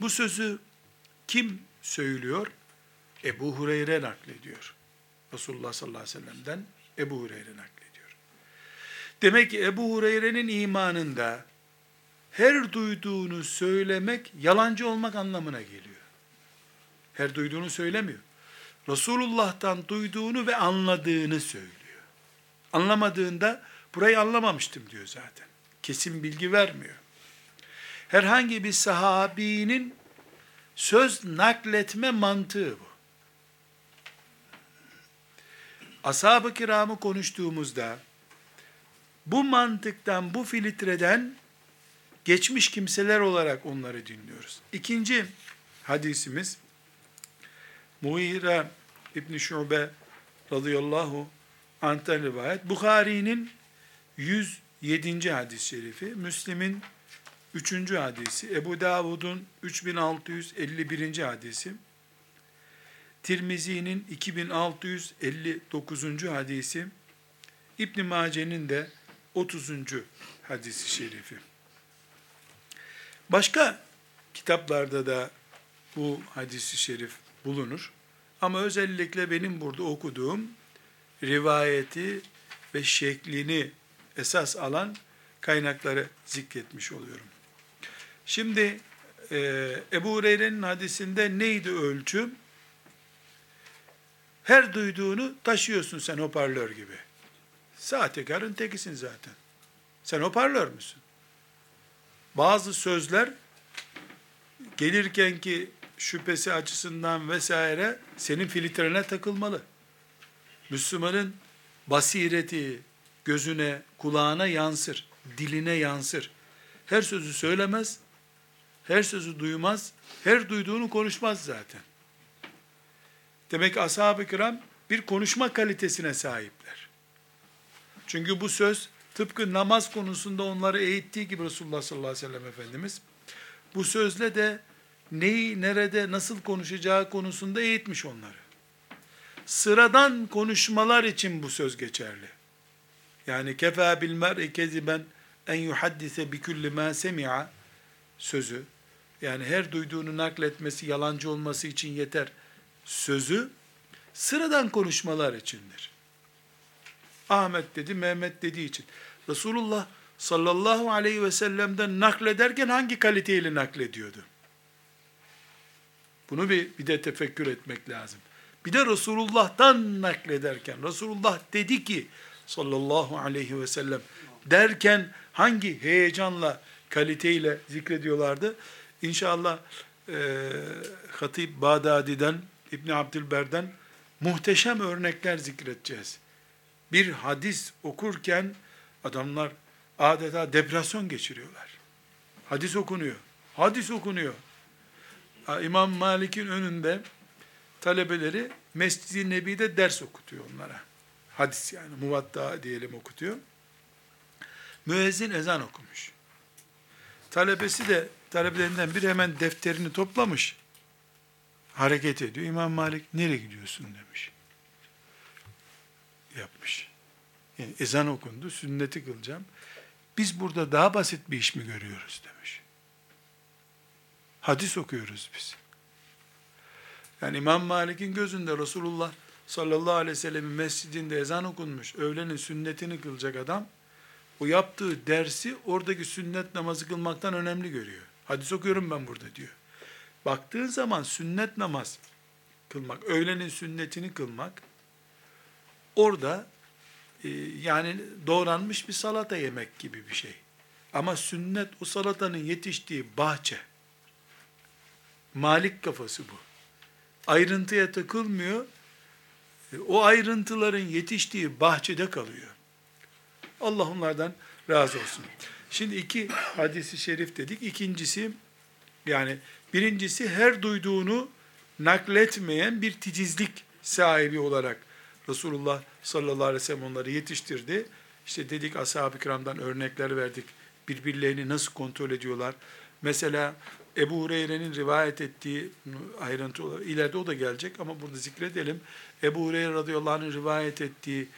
Bu sözü kim söylüyor? Ebu Hureyre naklediyor. Resulullah sallallahu aleyhi ve sellem'den Ebu Hureyre naklediyor. Demek ki Ebu Hureyre'nin imanında her duyduğunu söylemek yalancı olmak anlamına geliyor. Her duyduğunu söylemiyor. Resulullah'tan duyduğunu ve anladığını söylüyor. Anlamadığında burayı anlamamıştım diyor zaten. Kesin bilgi vermiyor. Herhangi bir sahabinin söz nakletme mantığı bu. Ashab-ı kiramı konuştuğumuzda bu mantıktan, bu filtreden geçmiş kimseler olarak onları dinliyoruz. İkinci hadisimiz Muhire İbn Şube radıyallahu anh'ten rivayet. Bukhari'nin 107. hadis-i şerifi, Müslim'in 3. hadisi, Ebu Davud'un 3651. hadisi, Tirmizi'nin 2659. hadisi, İbn Mace'nin de 30. hadisi şerifi. Başka kitaplarda da bu hadisi şerif bulunur. Ama özellikle benim burada okuduğum rivayeti ve şeklini esas alan kaynakları zikretmiş oluyorum. Şimdi e, Ebu Hureyre'nin hadisinde neydi ölçü? Her duyduğunu taşıyorsun sen hoparlör gibi. Sahtekarın tekisin zaten. Sen hoparlör müsün? Bazı sözler gelirken ki şüphesi açısından vesaire senin filtrene takılmalı. Müslümanın basireti gözüne, kulağına yansır, diline yansır. Her sözü söylemez, her sözü duymaz, her duyduğunu konuşmaz zaten. Demek ashab-ı kiram bir konuşma kalitesine sahipler. Çünkü bu söz tıpkı namaz konusunda onları eğittiği gibi Resulullah sallallahu aleyhi ve sellem Efendimiz, bu sözle de neyi, nerede, nasıl konuşacağı konusunda eğitmiş onları. Sıradan konuşmalar için bu söz geçerli. Yani kefa bil mer'i keziben en yuhaddise bi kulli ma semi'a sözü yani her duyduğunu nakletmesi yalancı olması için yeter sözü sıradan konuşmalar içindir. Ahmet dedi, Mehmet dediği için. Resulullah sallallahu aleyhi ve sellem'den naklederken hangi kaliteyle naklediyordu? Bunu bir, bir de tefekkür etmek lazım. Bir de Resulullah'tan naklederken, Resulullah dedi ki sallallahu aleyhi ve sellem derken hangi heyecanla, kaliteyle zikrediyorlardı? İnşallah e, Hatip Bağdadi'den, İbni Abdülber'den muhteşem örnekler zikredeceğiz. Bir hadis okurken adamlar adeta depresyon geçiriyorlar. Hadis okunuyor. Hadis okunuyor. İmam Malik'in önünde talebeleri Mescid-i Nebi'de ders okutuyor onlara. Hadis yani muvatta diyelim okutuyor. Müezzin ezan okumuş. Talebesi de talebelerinden biri hemen defterini toplamış. Hareket ediyor. İmam Malik nereye gidiyorsun demiş. Yapmış. Yani ezan okundu, sünneti kılacağım. Biz burada daha basit bir iş mi görüyoruz demiş. Hadis okuyoruz biz. Yani İmam Malik'in gözünde Resulullah sallallahu aleyhi ve sellemin mescidinde ezan okunmuş, öğlenin sünnetini kılacak adam, o yaptığı dersi oradaki sünnet namazı kılmaktan önemli görüyor. Hadis okuyorum ben burada diyor. Baktığın zaman sünnet namaz kılmak, öğlenin sünnetini kılmak, orada e, yani doğranmış bir salata yemek gibi bir şey. Ama sünnet o salatanın yetiştiği bahçe. Malik kafası bu. Ayrıntıya takılmıyor. E, o ayrıntıların yetiştiği bahçede kalıyor. Allah onlardan razı olsun. Şimdi iki hadisi şerif dedik. İkincisi yani birincisi her duyduğunu nakletmeyen bir titizlik sahibi olarak Resulullah sallallahu aleyhi ve sellem onları yetiştirdi. İşte dedik ashab-ı kiramdan örnekler verdik. Birbirlerini nasıl kontrol ediyorlar? Mesela Ebu Hureyre'nin rivayet ettiği ayrıntı olarak, ileride o da gelecek ama burada zikredelim. Ebu Hureyre radıyallahu anh'ın rivayet ettiği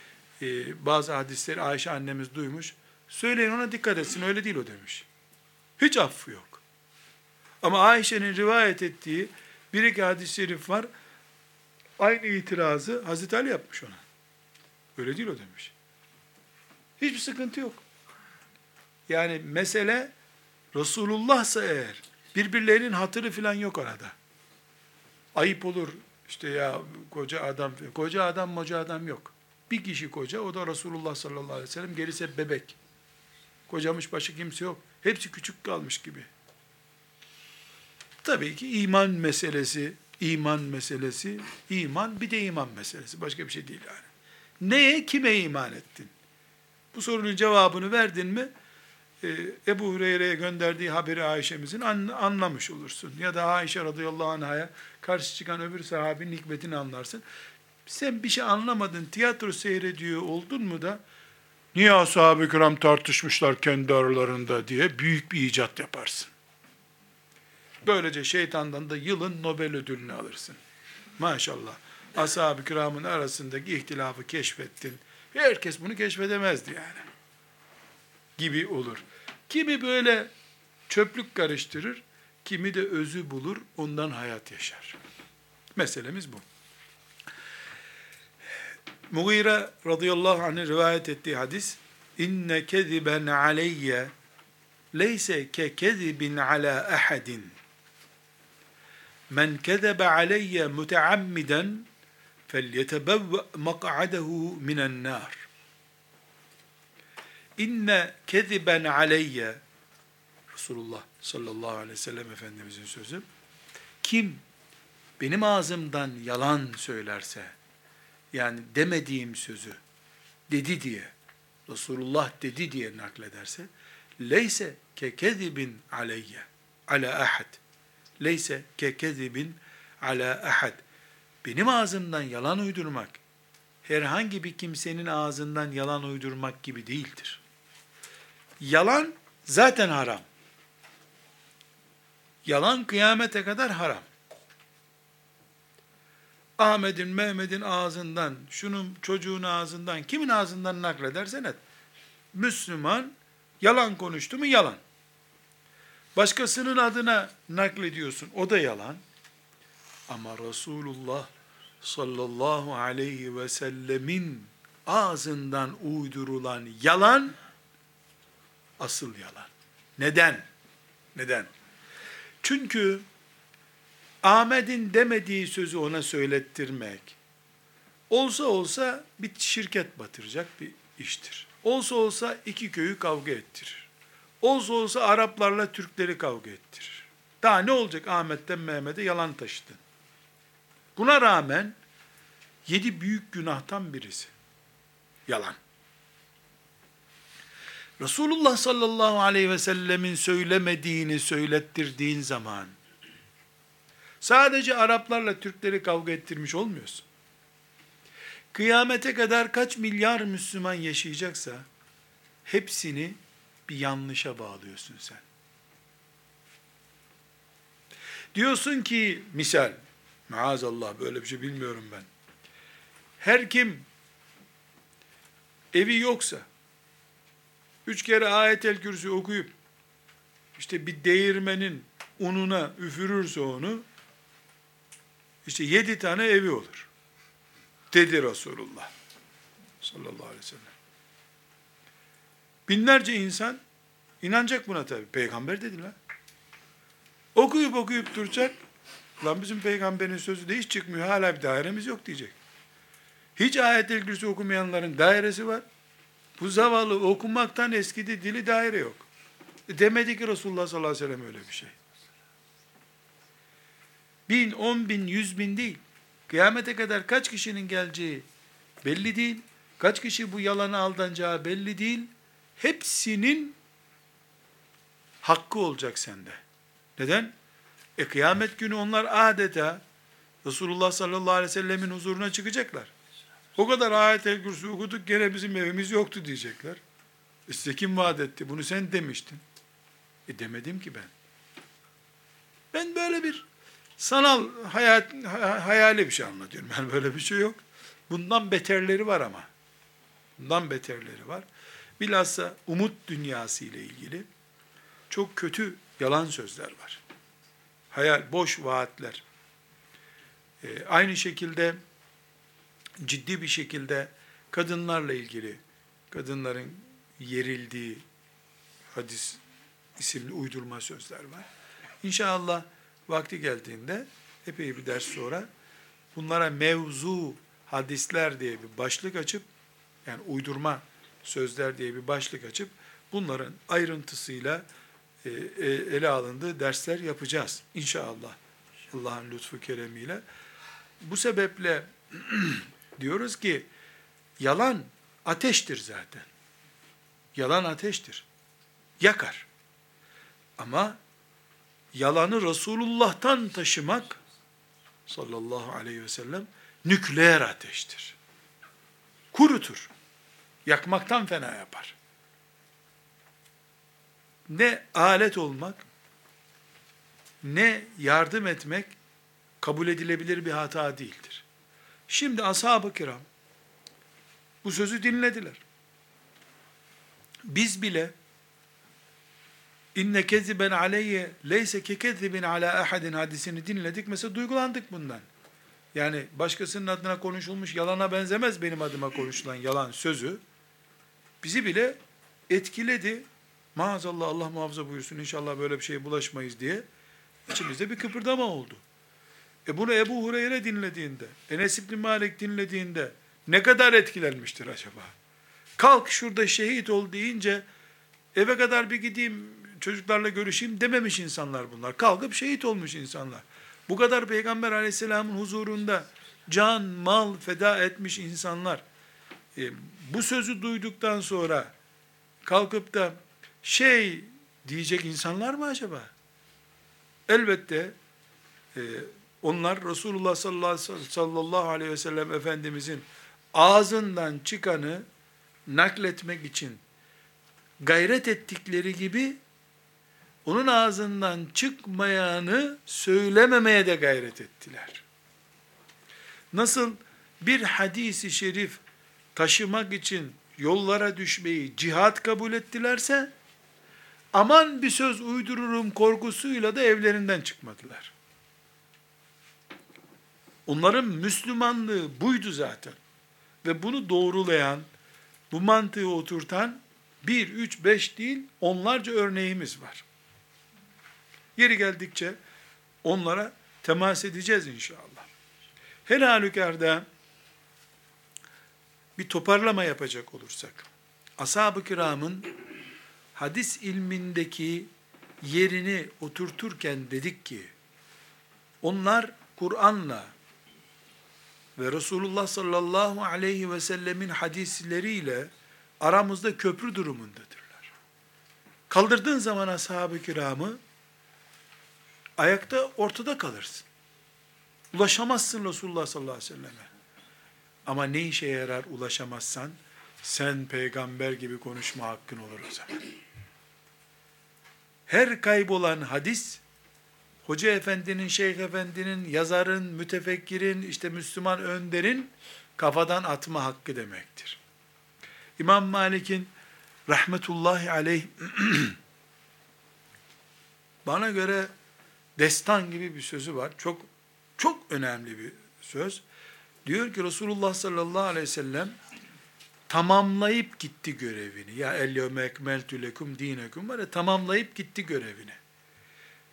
e, bazı hadisleri Ayşe annemiz duymuş. Söyleyin ona dikkat etsin öyle değil o demiş. Hiç affı yok. Ama Ayşe'nin rivayet ettiği bir iki hadis-i şerif var. Aynı itirazı Hazreti Ali yapmış ona. Öyle değil o demiş. Hiçbir sıkıntı yok. Yani mesele Resulullah'sa eğer birbirlerinin hatırı falan yok arada. Ayıp olur işte ya koca adam, koca adam moca adam yok. Bir kişi koca o da Resulullah sallallahu aleyhi ve sellem gerisi hep bebek. Kocamış başı kimse yok. Hepsi küçük kalmış gibi. Tabii ki iman meselesi, iman meselesi, iman bir de iman meselesi. Başka bir şey değil yani. Neye, kime iman ettin? Bu sorunun cevabını verdin mi, Ebu Hureyre'ye gönderdiği haberi Ayşe'mizin anlamış olursun. Ya da Ayşe radıyallahu anh'a karşı çıkan öbür sahabinin hikmetini anlarsın. Sen bir şey anlamadın, tiyatro seyrediyor oldun mu da, niye ashab-ı kiram tartışmışlar kendi aralarında diye büyük bir icat yaparsın. Böylece şeytandan da yılın Nobel ödülünü alırsın. Maşallah. Ashab-ı kiramın arasındaki ihtilafı keşfettin. Herkes bunu keşfedemezdi yani gibi olur. Kimi böyle çöplük karıştırır, kimi de özü bulur, ondan hayat yaşar. Meselemiz bu. Mughire radıyallahu anh rivayet ettiği hadis, inne keziben aleyye leyse ke kezibin ala ahadin. Men kezebe aleyye muteammiden felyetebevve mak'adehu minen nar. İnne keziben aleyye Resulullah sallallahu aleyhi ve sellem Efendimizin sözü kim benim ağzımdan yalan söylerse yani demediğim sözü dedi diye Resulullah dedi diye naklederse leyse ke kezibin aleyye ala ahad leyse ke kezibin ala ahad. Benim ağzımdan yalan uydurmak, herhangi bir kimsenin ağzından yalan uydurmak gibi değildir. Yalan zaten haram. Yalan kıyamete kadar haram. Ahmet'in, Mehmet'in ağzından, şunun çocuğun ağzından, kimin ağzından nakledersen et. Müslüman yalan konuştu mu yalan. Başkasının adına naklediyorsun. O da yalan. Ama Resulullah sallallahu aleyhi ve sellemin ağzından uydurulan yalan asıl yalan. Neden? Neden? Çünkü Ahmet'in demediği sözü ona söylettirmek olsa olsa bir şirket batıracak bir iştir. Olsa olsa iki köyü kavga ettirir. Olsa olsa Araplarla Türkleri kavga ettirir. Daha ne olacak Ahmet'ten Mehmet'e yalan taşıdın. Buna rağmen yedi büyük günahtan birisi. Yalan. Resulullah sallallahu aleyhi ve sellemin söylemediğini söylettirdiğin zaman sadece Araplarla Türkleri kavga ettirmiş olmuyorsun. Kıyamete kadar kaç milyar Müslüman yaşayacaksa hepsini bir yanlışa bağlıyorsun sen. Diyorsun ki misal, maazallah böyle bir şey bilmiyorum ben. Her kim evi yoksa, üç kere ayetel kürsü okuyup, işte bir değirmenin ununa üfürürse onu, işte yedi tane evi olur. Dedi Resulullah sallallahu aleyhi ve sellem. Binlerce insan inanacak buna tabi. Peygamber dediler. Okuyup okuyup duracak. Lan bizim peygamberin sözü de hiç çıkmıyor. Hala bir dairemiz yok diyecek. Hiç ayet-el kürsü okumayanların dairesi var. Bu zavallı okumaktan eskidi dili daire yok. E demedi ki Resulullah sallallahu aleyhi ve sellem öyle bir şey. Bin, on bin, yüz bin değil. Kıyamete kadar kaç kişinin geleceği belli değil. Kaç kişi bu yalana aldanacağı belli değil. Hepsinin hakkı olacak sende. Neden? E kıyamet günü onlar adeta Resulullah sallallahu aleyhi ve sellemin huzuruna çıkacaklar. O kadar ayet-el kürsü okuduk gene bizim evimiz yoktu diyecekler. E size kim vaat etti? Bunu sen demiştin. E demedim ki ben. Ben böyle bir sanal hayat, hayali bir şey anlatıyorum. Yani böyle bir şey yok. Bundan beterleri var ama. Bundan beterleri var. Bilhassa umut dünyası ile ilgili çok kötü yalan sözler var. Hayal, boş vaatler. Ee, aynı şekilde ciddi bir şekilde kadınlarla ilgili kadınların yerildiği hadis isimli uydurma sözler var. İnşallah vakti geldiğinde epey bir ders sonra bunlara mevzu hadisler diye bir başlık açıp yani uydurma sözler diye bir başlık açıp bunların ayrıntısıyla e, e, ele alındığı dersler yapacağız inşallah. Allah'ın lütfu keremiyle. Bu sebeple diyoruz ki yalan ateştir zaten. Yalan ateştir. Yakar. Ama yalanı Resulullah'tan taşımak sallallahu aleyhi ve sellem nükleer ateştir. Kurutur. Yakmaktan fena yapar. Ne alet olmak, ne yardım etmek kabul edilebilir bir hata değildir. Şimdi ashab-ı kiram bu sözü dinlediler. Biz bile inne keziben aleyye leyse ke kezibin ala ahadin hadisini dinledik. Mesela duygulandık bundan. Yani başkasının adına konuşulmuş yalana benzemez benim adıma konuşulan yalan sözü. Bizi bile etkiledi. Maazallah Allah muhafaza buyursun inşallah böyle bir şeye bulaşmayız diye. içimizde bir kıpırdama oldu. E bunu Ebu Hureyre dinlediğinde, Enes İbni Malik dinlediğinde ne kadar etkilenmiştir acaba? Kalk şurada şehit ol deyince eve kadar bir gideyim çocuklarla görüşeyim dememiş insanlar bunlar. Kalkıp şehit olmuş insanlar. Bu kadar Peygamber aleyhisselamın huzurunda can, mal feda etmiş insanlar. E, bu sözü duyduktan sonra kalkıp da şey diyecek insanlar mı acaba? Elbette e, onlar Resulullah sallallahu aleyhi ve sellem Efendimizin ağzından çıkanı nakletmek için gayret ettikleri gibi onun ağzından çıkmayanı söylememeye de gayret ettiler. Nasıl bir hadisi şerif taşımak için yollara düşmeyi cihat kabul ettilerse, aman bir söz uydururum korkusuyla da evlerinden çıkmadılar. Onların Müslümanlığı buydu zaten. Ve bunu doğrulayan, bu mantığı oturtan bir, üç, beş değil onlarca örneğimiz var. Yeri geldikçe onlara temas edeceğiz inşallah. Her halükarda bir toparlama yapacak olursak, ashab-ı kiramın hadis ilmindeki yerini oturturken dedik ki, onlar Kur'an'la ve Resulullah sallallahu aleyhi ve sellemin hadisleriyle aramızda köprü durumundadırlar. Kaldırdığın zaman ashab-ı kiramı ayakta ortada kalırsın. Ulaşamazsın Resulullah sallallahu aleyhi ve selleme. Ama ne işe yarar ulaşamazsan? Sen peygamber gibi konuşma hakkın olur o zaman. Her kaybolan hadis, hoca efendinin, şeyh efendinin, yazarın, mütefekkirin, işte Müslüman önderin kafadan atma hakkı demektir. İmam Malik'in rahmetullahi aleyh bana göre destan gibi bir sözü var. Çok çok önemli bir söz. Diyor ki Resulullah sallallahu aleyhi ve sellem tamamlayıp gitti görevini. Ya elyevme ekmeltü lekum dinekum var tamamlayıp gitti görevini.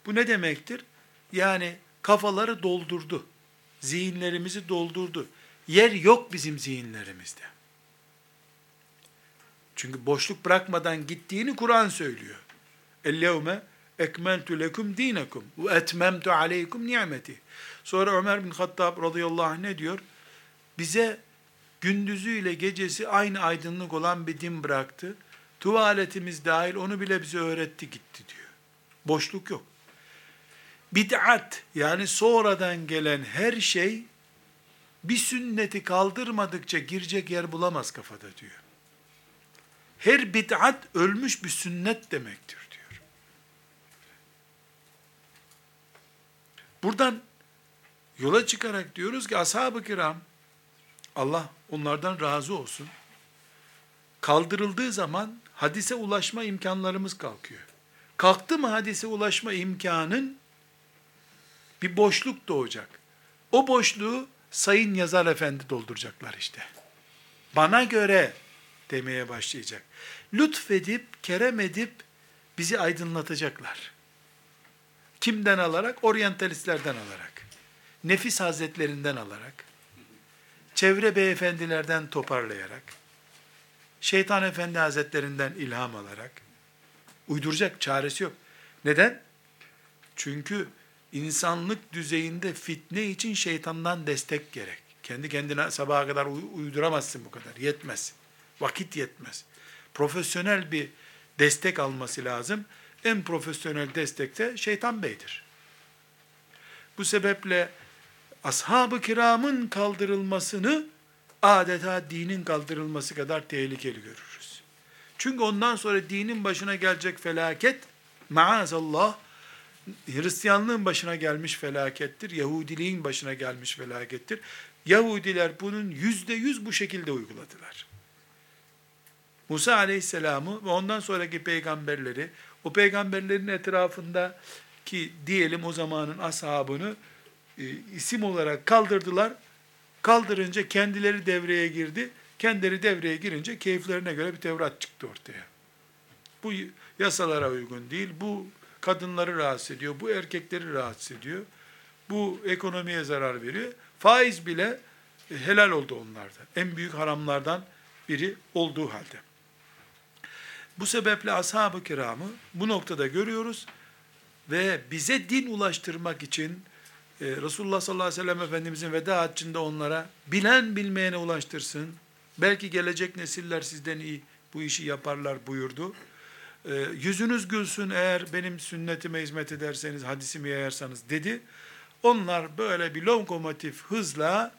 Bu ne demektir? Yani kafaları doldurdu. Zihinlerimizi doldurdu. Yer yok bizim zihinlerimizde. Çünkü boşluk bırakmadan gittiğini Kur'an söylüyor. Ellevme ekmeltu lekum dinekum ve etmemtu aleykum nimeti. Sonra Ömer bin Hattab radıyallahu anh ne diyor? Bize gündüzüyle gecesi aynı aydınlık olan bir din bıraktı. Tuvaletimiz dahil onu bile bize öğretti gitti diyor. Boşluk yok. Bid'at yani sonradan gelen her şey bir sünneti kaldırmadıkça girecek yer bulamaz kafada diyor. Her bid'at ölmüş bir sünnet demektir diyor. Buradan yola çıkarak diyoruz ki ashab-ı kiram Allah onlardan razı olsun. Kaldırıldığı zaman hadise ulaşma imkanlarımız kalkıyor. Kalktı mı hadise ulaşma imkanın bir boşluk doğacak. O boşluğu sayın yazar efendi dolduracaklar işte. Bana göre demeye başlayacak. Lütfedip, kerem edip bizi aydınlatacaklar. Kimden alarak? Oryantalistlerden alarak. Nefis hazretlerinden alarak. Çevre beyefendilerden toparlayarak. Şeytan efendi hazretlerinden ilham alarak. Uyduracak çaresi yok. Neden? Çünkü insanlık düzeyinde fitne için şeytandan destek gerek. Kendi kendine sabaha kadar uyduramazsın bu kadar. Yetmez. Vakit yetmez. Profesyonel bir destek alması lazım. En profesyonel destek de şeytan beydir. Bu sebeple ashab-ı kiramın kaldırılmasını adeta dinin kaldırılması kadar tehlikeli görürüz. Çünkü ondan sonra dinin başına gelecek felaket maazallah Hristiyanlığın başına gelmiş felakettir. Yahudiliğin başına gelmiş felakettir. Yahudiler bunun yüzde yüz bu şekilde uyguladılar. Musa aleyhisselamı ve ondan sonraki peygamberleri, o peygamberlerin etrafında ki diyelim o zamanın ashabını e, isim olarak kaldırdılar. Kaldırınca kendileri devreye girdi. Kendileri devreye girince keyiflerine göre bir Tevrat çıktı ortaya. Bu yasalara uygun değil, bu kadınları rahatsız ediyor, bu erkekleri rahatsız ediyor, bu ekonomiye zarar veriyor. Faiz bile e, helal oldu onlarda. En büyük haramlardan biri olduğu halde. Bu sebeple ashab-ı kiramı bu noktada görüyoruz ve bize din ulaştırmak için e, Resulullah sallallahu aleyhi ve sellem Efendimizin veda haccında onlara bilen bilmeyene ulaştırsın. Belki gelecek nesiller sizden iyi bu işi yaparlar buyurdu. E, yüzünüz gülsün eğer benim sünnetime hizmet ederseniz, hadisimi yayarsanız dedi. Onlar böyle bir lokomotif hızla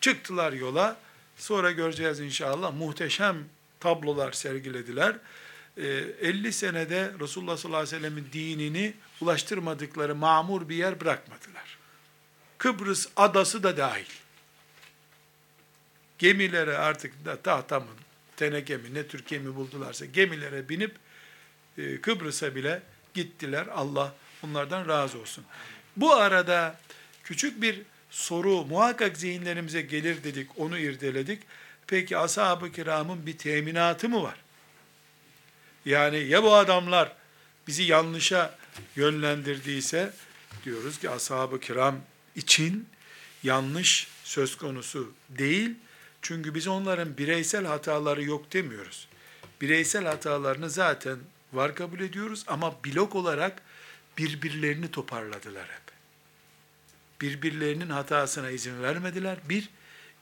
çıktılar yola. Sonra göreceğiz inşallah muhteşem tablolar sergilediler. 50 ee, senede Resulullah sallallahu aleyhi ve sellemin dinini ulaştırmadıkları mamur bir yer bırakmadılar. Kıbrıs adası da dahil. Gemilere artık da tahta mı, teneke mi, ne Türkiye mi buldularsa gemilere binip e, Kıbrıs'a bile gittiler. Allah onlardan razı olsun. Bu arada küçük bir soru muhakkak zihinlerimize gelir dedik, onu irdeledik. Peki ashab-ı kiramın bir teminatı mı var? Yani ya bu adamlar bizi yanlışa yönlendirdiyse diyoruz ki ashab-ı kiram için yanlış söz konusu değil. Çünkü biz onların bireysel hataları yok demiyoruz. Bireysel hatalarını zaten var kabul ediyoruz ama blok olarak birbirlerini toparladılar hep. Birbirlerinin hatasına izin vermediler. Bir,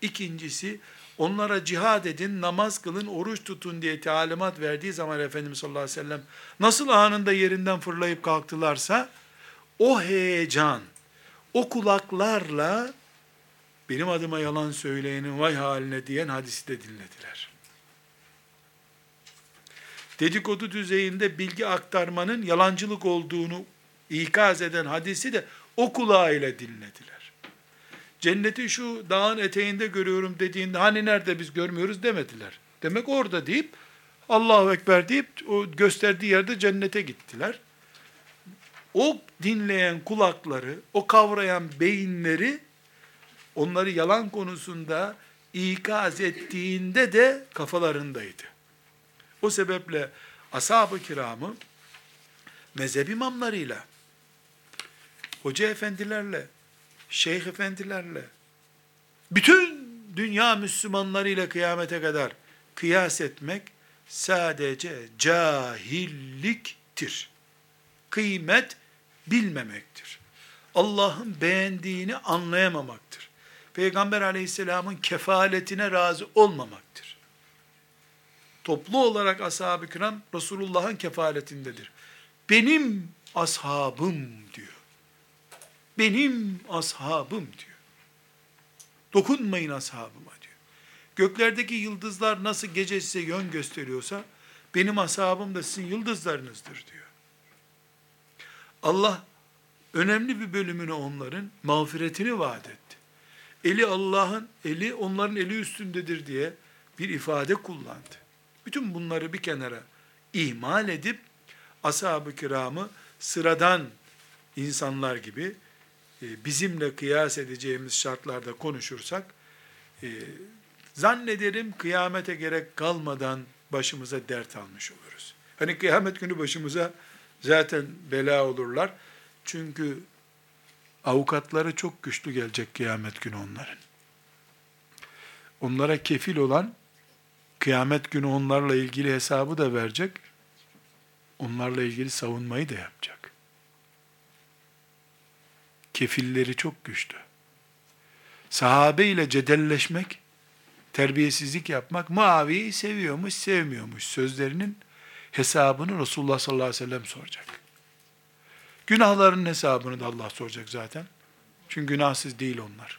ikincisi onlara cihad edin, namaz kılın, oruç tutun diye talimat verdiği zaman Efendimiz sallallahu aleyhi ve sellem nasıl anında yerinden fırlayıp kalktılarsa o heyecan, o kulaklarla benim adıma yalan söyleyenin vay haline diyen hadisi de dinlediler. Dedikodu düzeyinde bilgi aktarmanın yalancılık olduğunu ikaz eden hadisi de o kulağıyla dinlediler. Cenneti şu dağın eteğinde görüyorum dediğinde hani nerede biz görmüyoruz demediler. demek orada deyip Allahu Ekber deyip o gösterdiği yerde cennete gittiler. O dinleyen kulakları, o kavrayan beyinleri onları yalan konusunda ikaz ettiğinde de kafalarındaydı. O sebeple ashab-ı kiramı mezhep imamlarıyla, hoca efendilerle, şeyh efendilerle, bütün dünya Müslümanlarıyla kıyamete kadar kıyas etmek sadece cahilliktir. Kıymet bilmemektir. Allah'ın beğendiğini anlayamamaktır. Peygamber aleyhisselamın kefaletine razı olmamaktır. Toplu olarak ashab-ı kiram Resulullah'ın kefaletindedir. Benim ashabım diyor. Benim ashabım diyor. Dokunmayın ashabıma diyor. Göklerdeki yıldızlar nasıl gece size yön gösteriyorsa, benim ashabım da sizin yıldızlarınızdır diyor. Allah önemli bir bölümünü onların mağfiretini vaat etti. Eli Allah'ın, eli onların eli üstündedir diye bir ifade kullandı. Bütün bunları bir kenara ihmal edip, ashab-ı kiramı sıradan insanlar gibi e, bizimle kıyas edeceğimiz şartlarda konuşursak, e, zannederim kıyamete gerek kalmadan başımıza dert almış oluruz. Hani kıyamet günü başımıza zaten bela olurlar. Çünkü avukatları çok güçlü gelecek kıyamet günü onların. Onlara kefil olan kıyamet günü onlarla ilgili hesabı da verecek. Onlarla ilgili savunmayı da yapacak. Kefilleri çok güçlü. Sahabe ile cedelleşmek, terbiyesizlik yapmak, Muaviye'yi seviyormuş, sevmiyormuş sözlerinin hesabını Resulullah sallallahu aleyhi ve sellem soracak. Günahların hesabını da Allah soracak zaten. Çünkü günahsız değil onlar.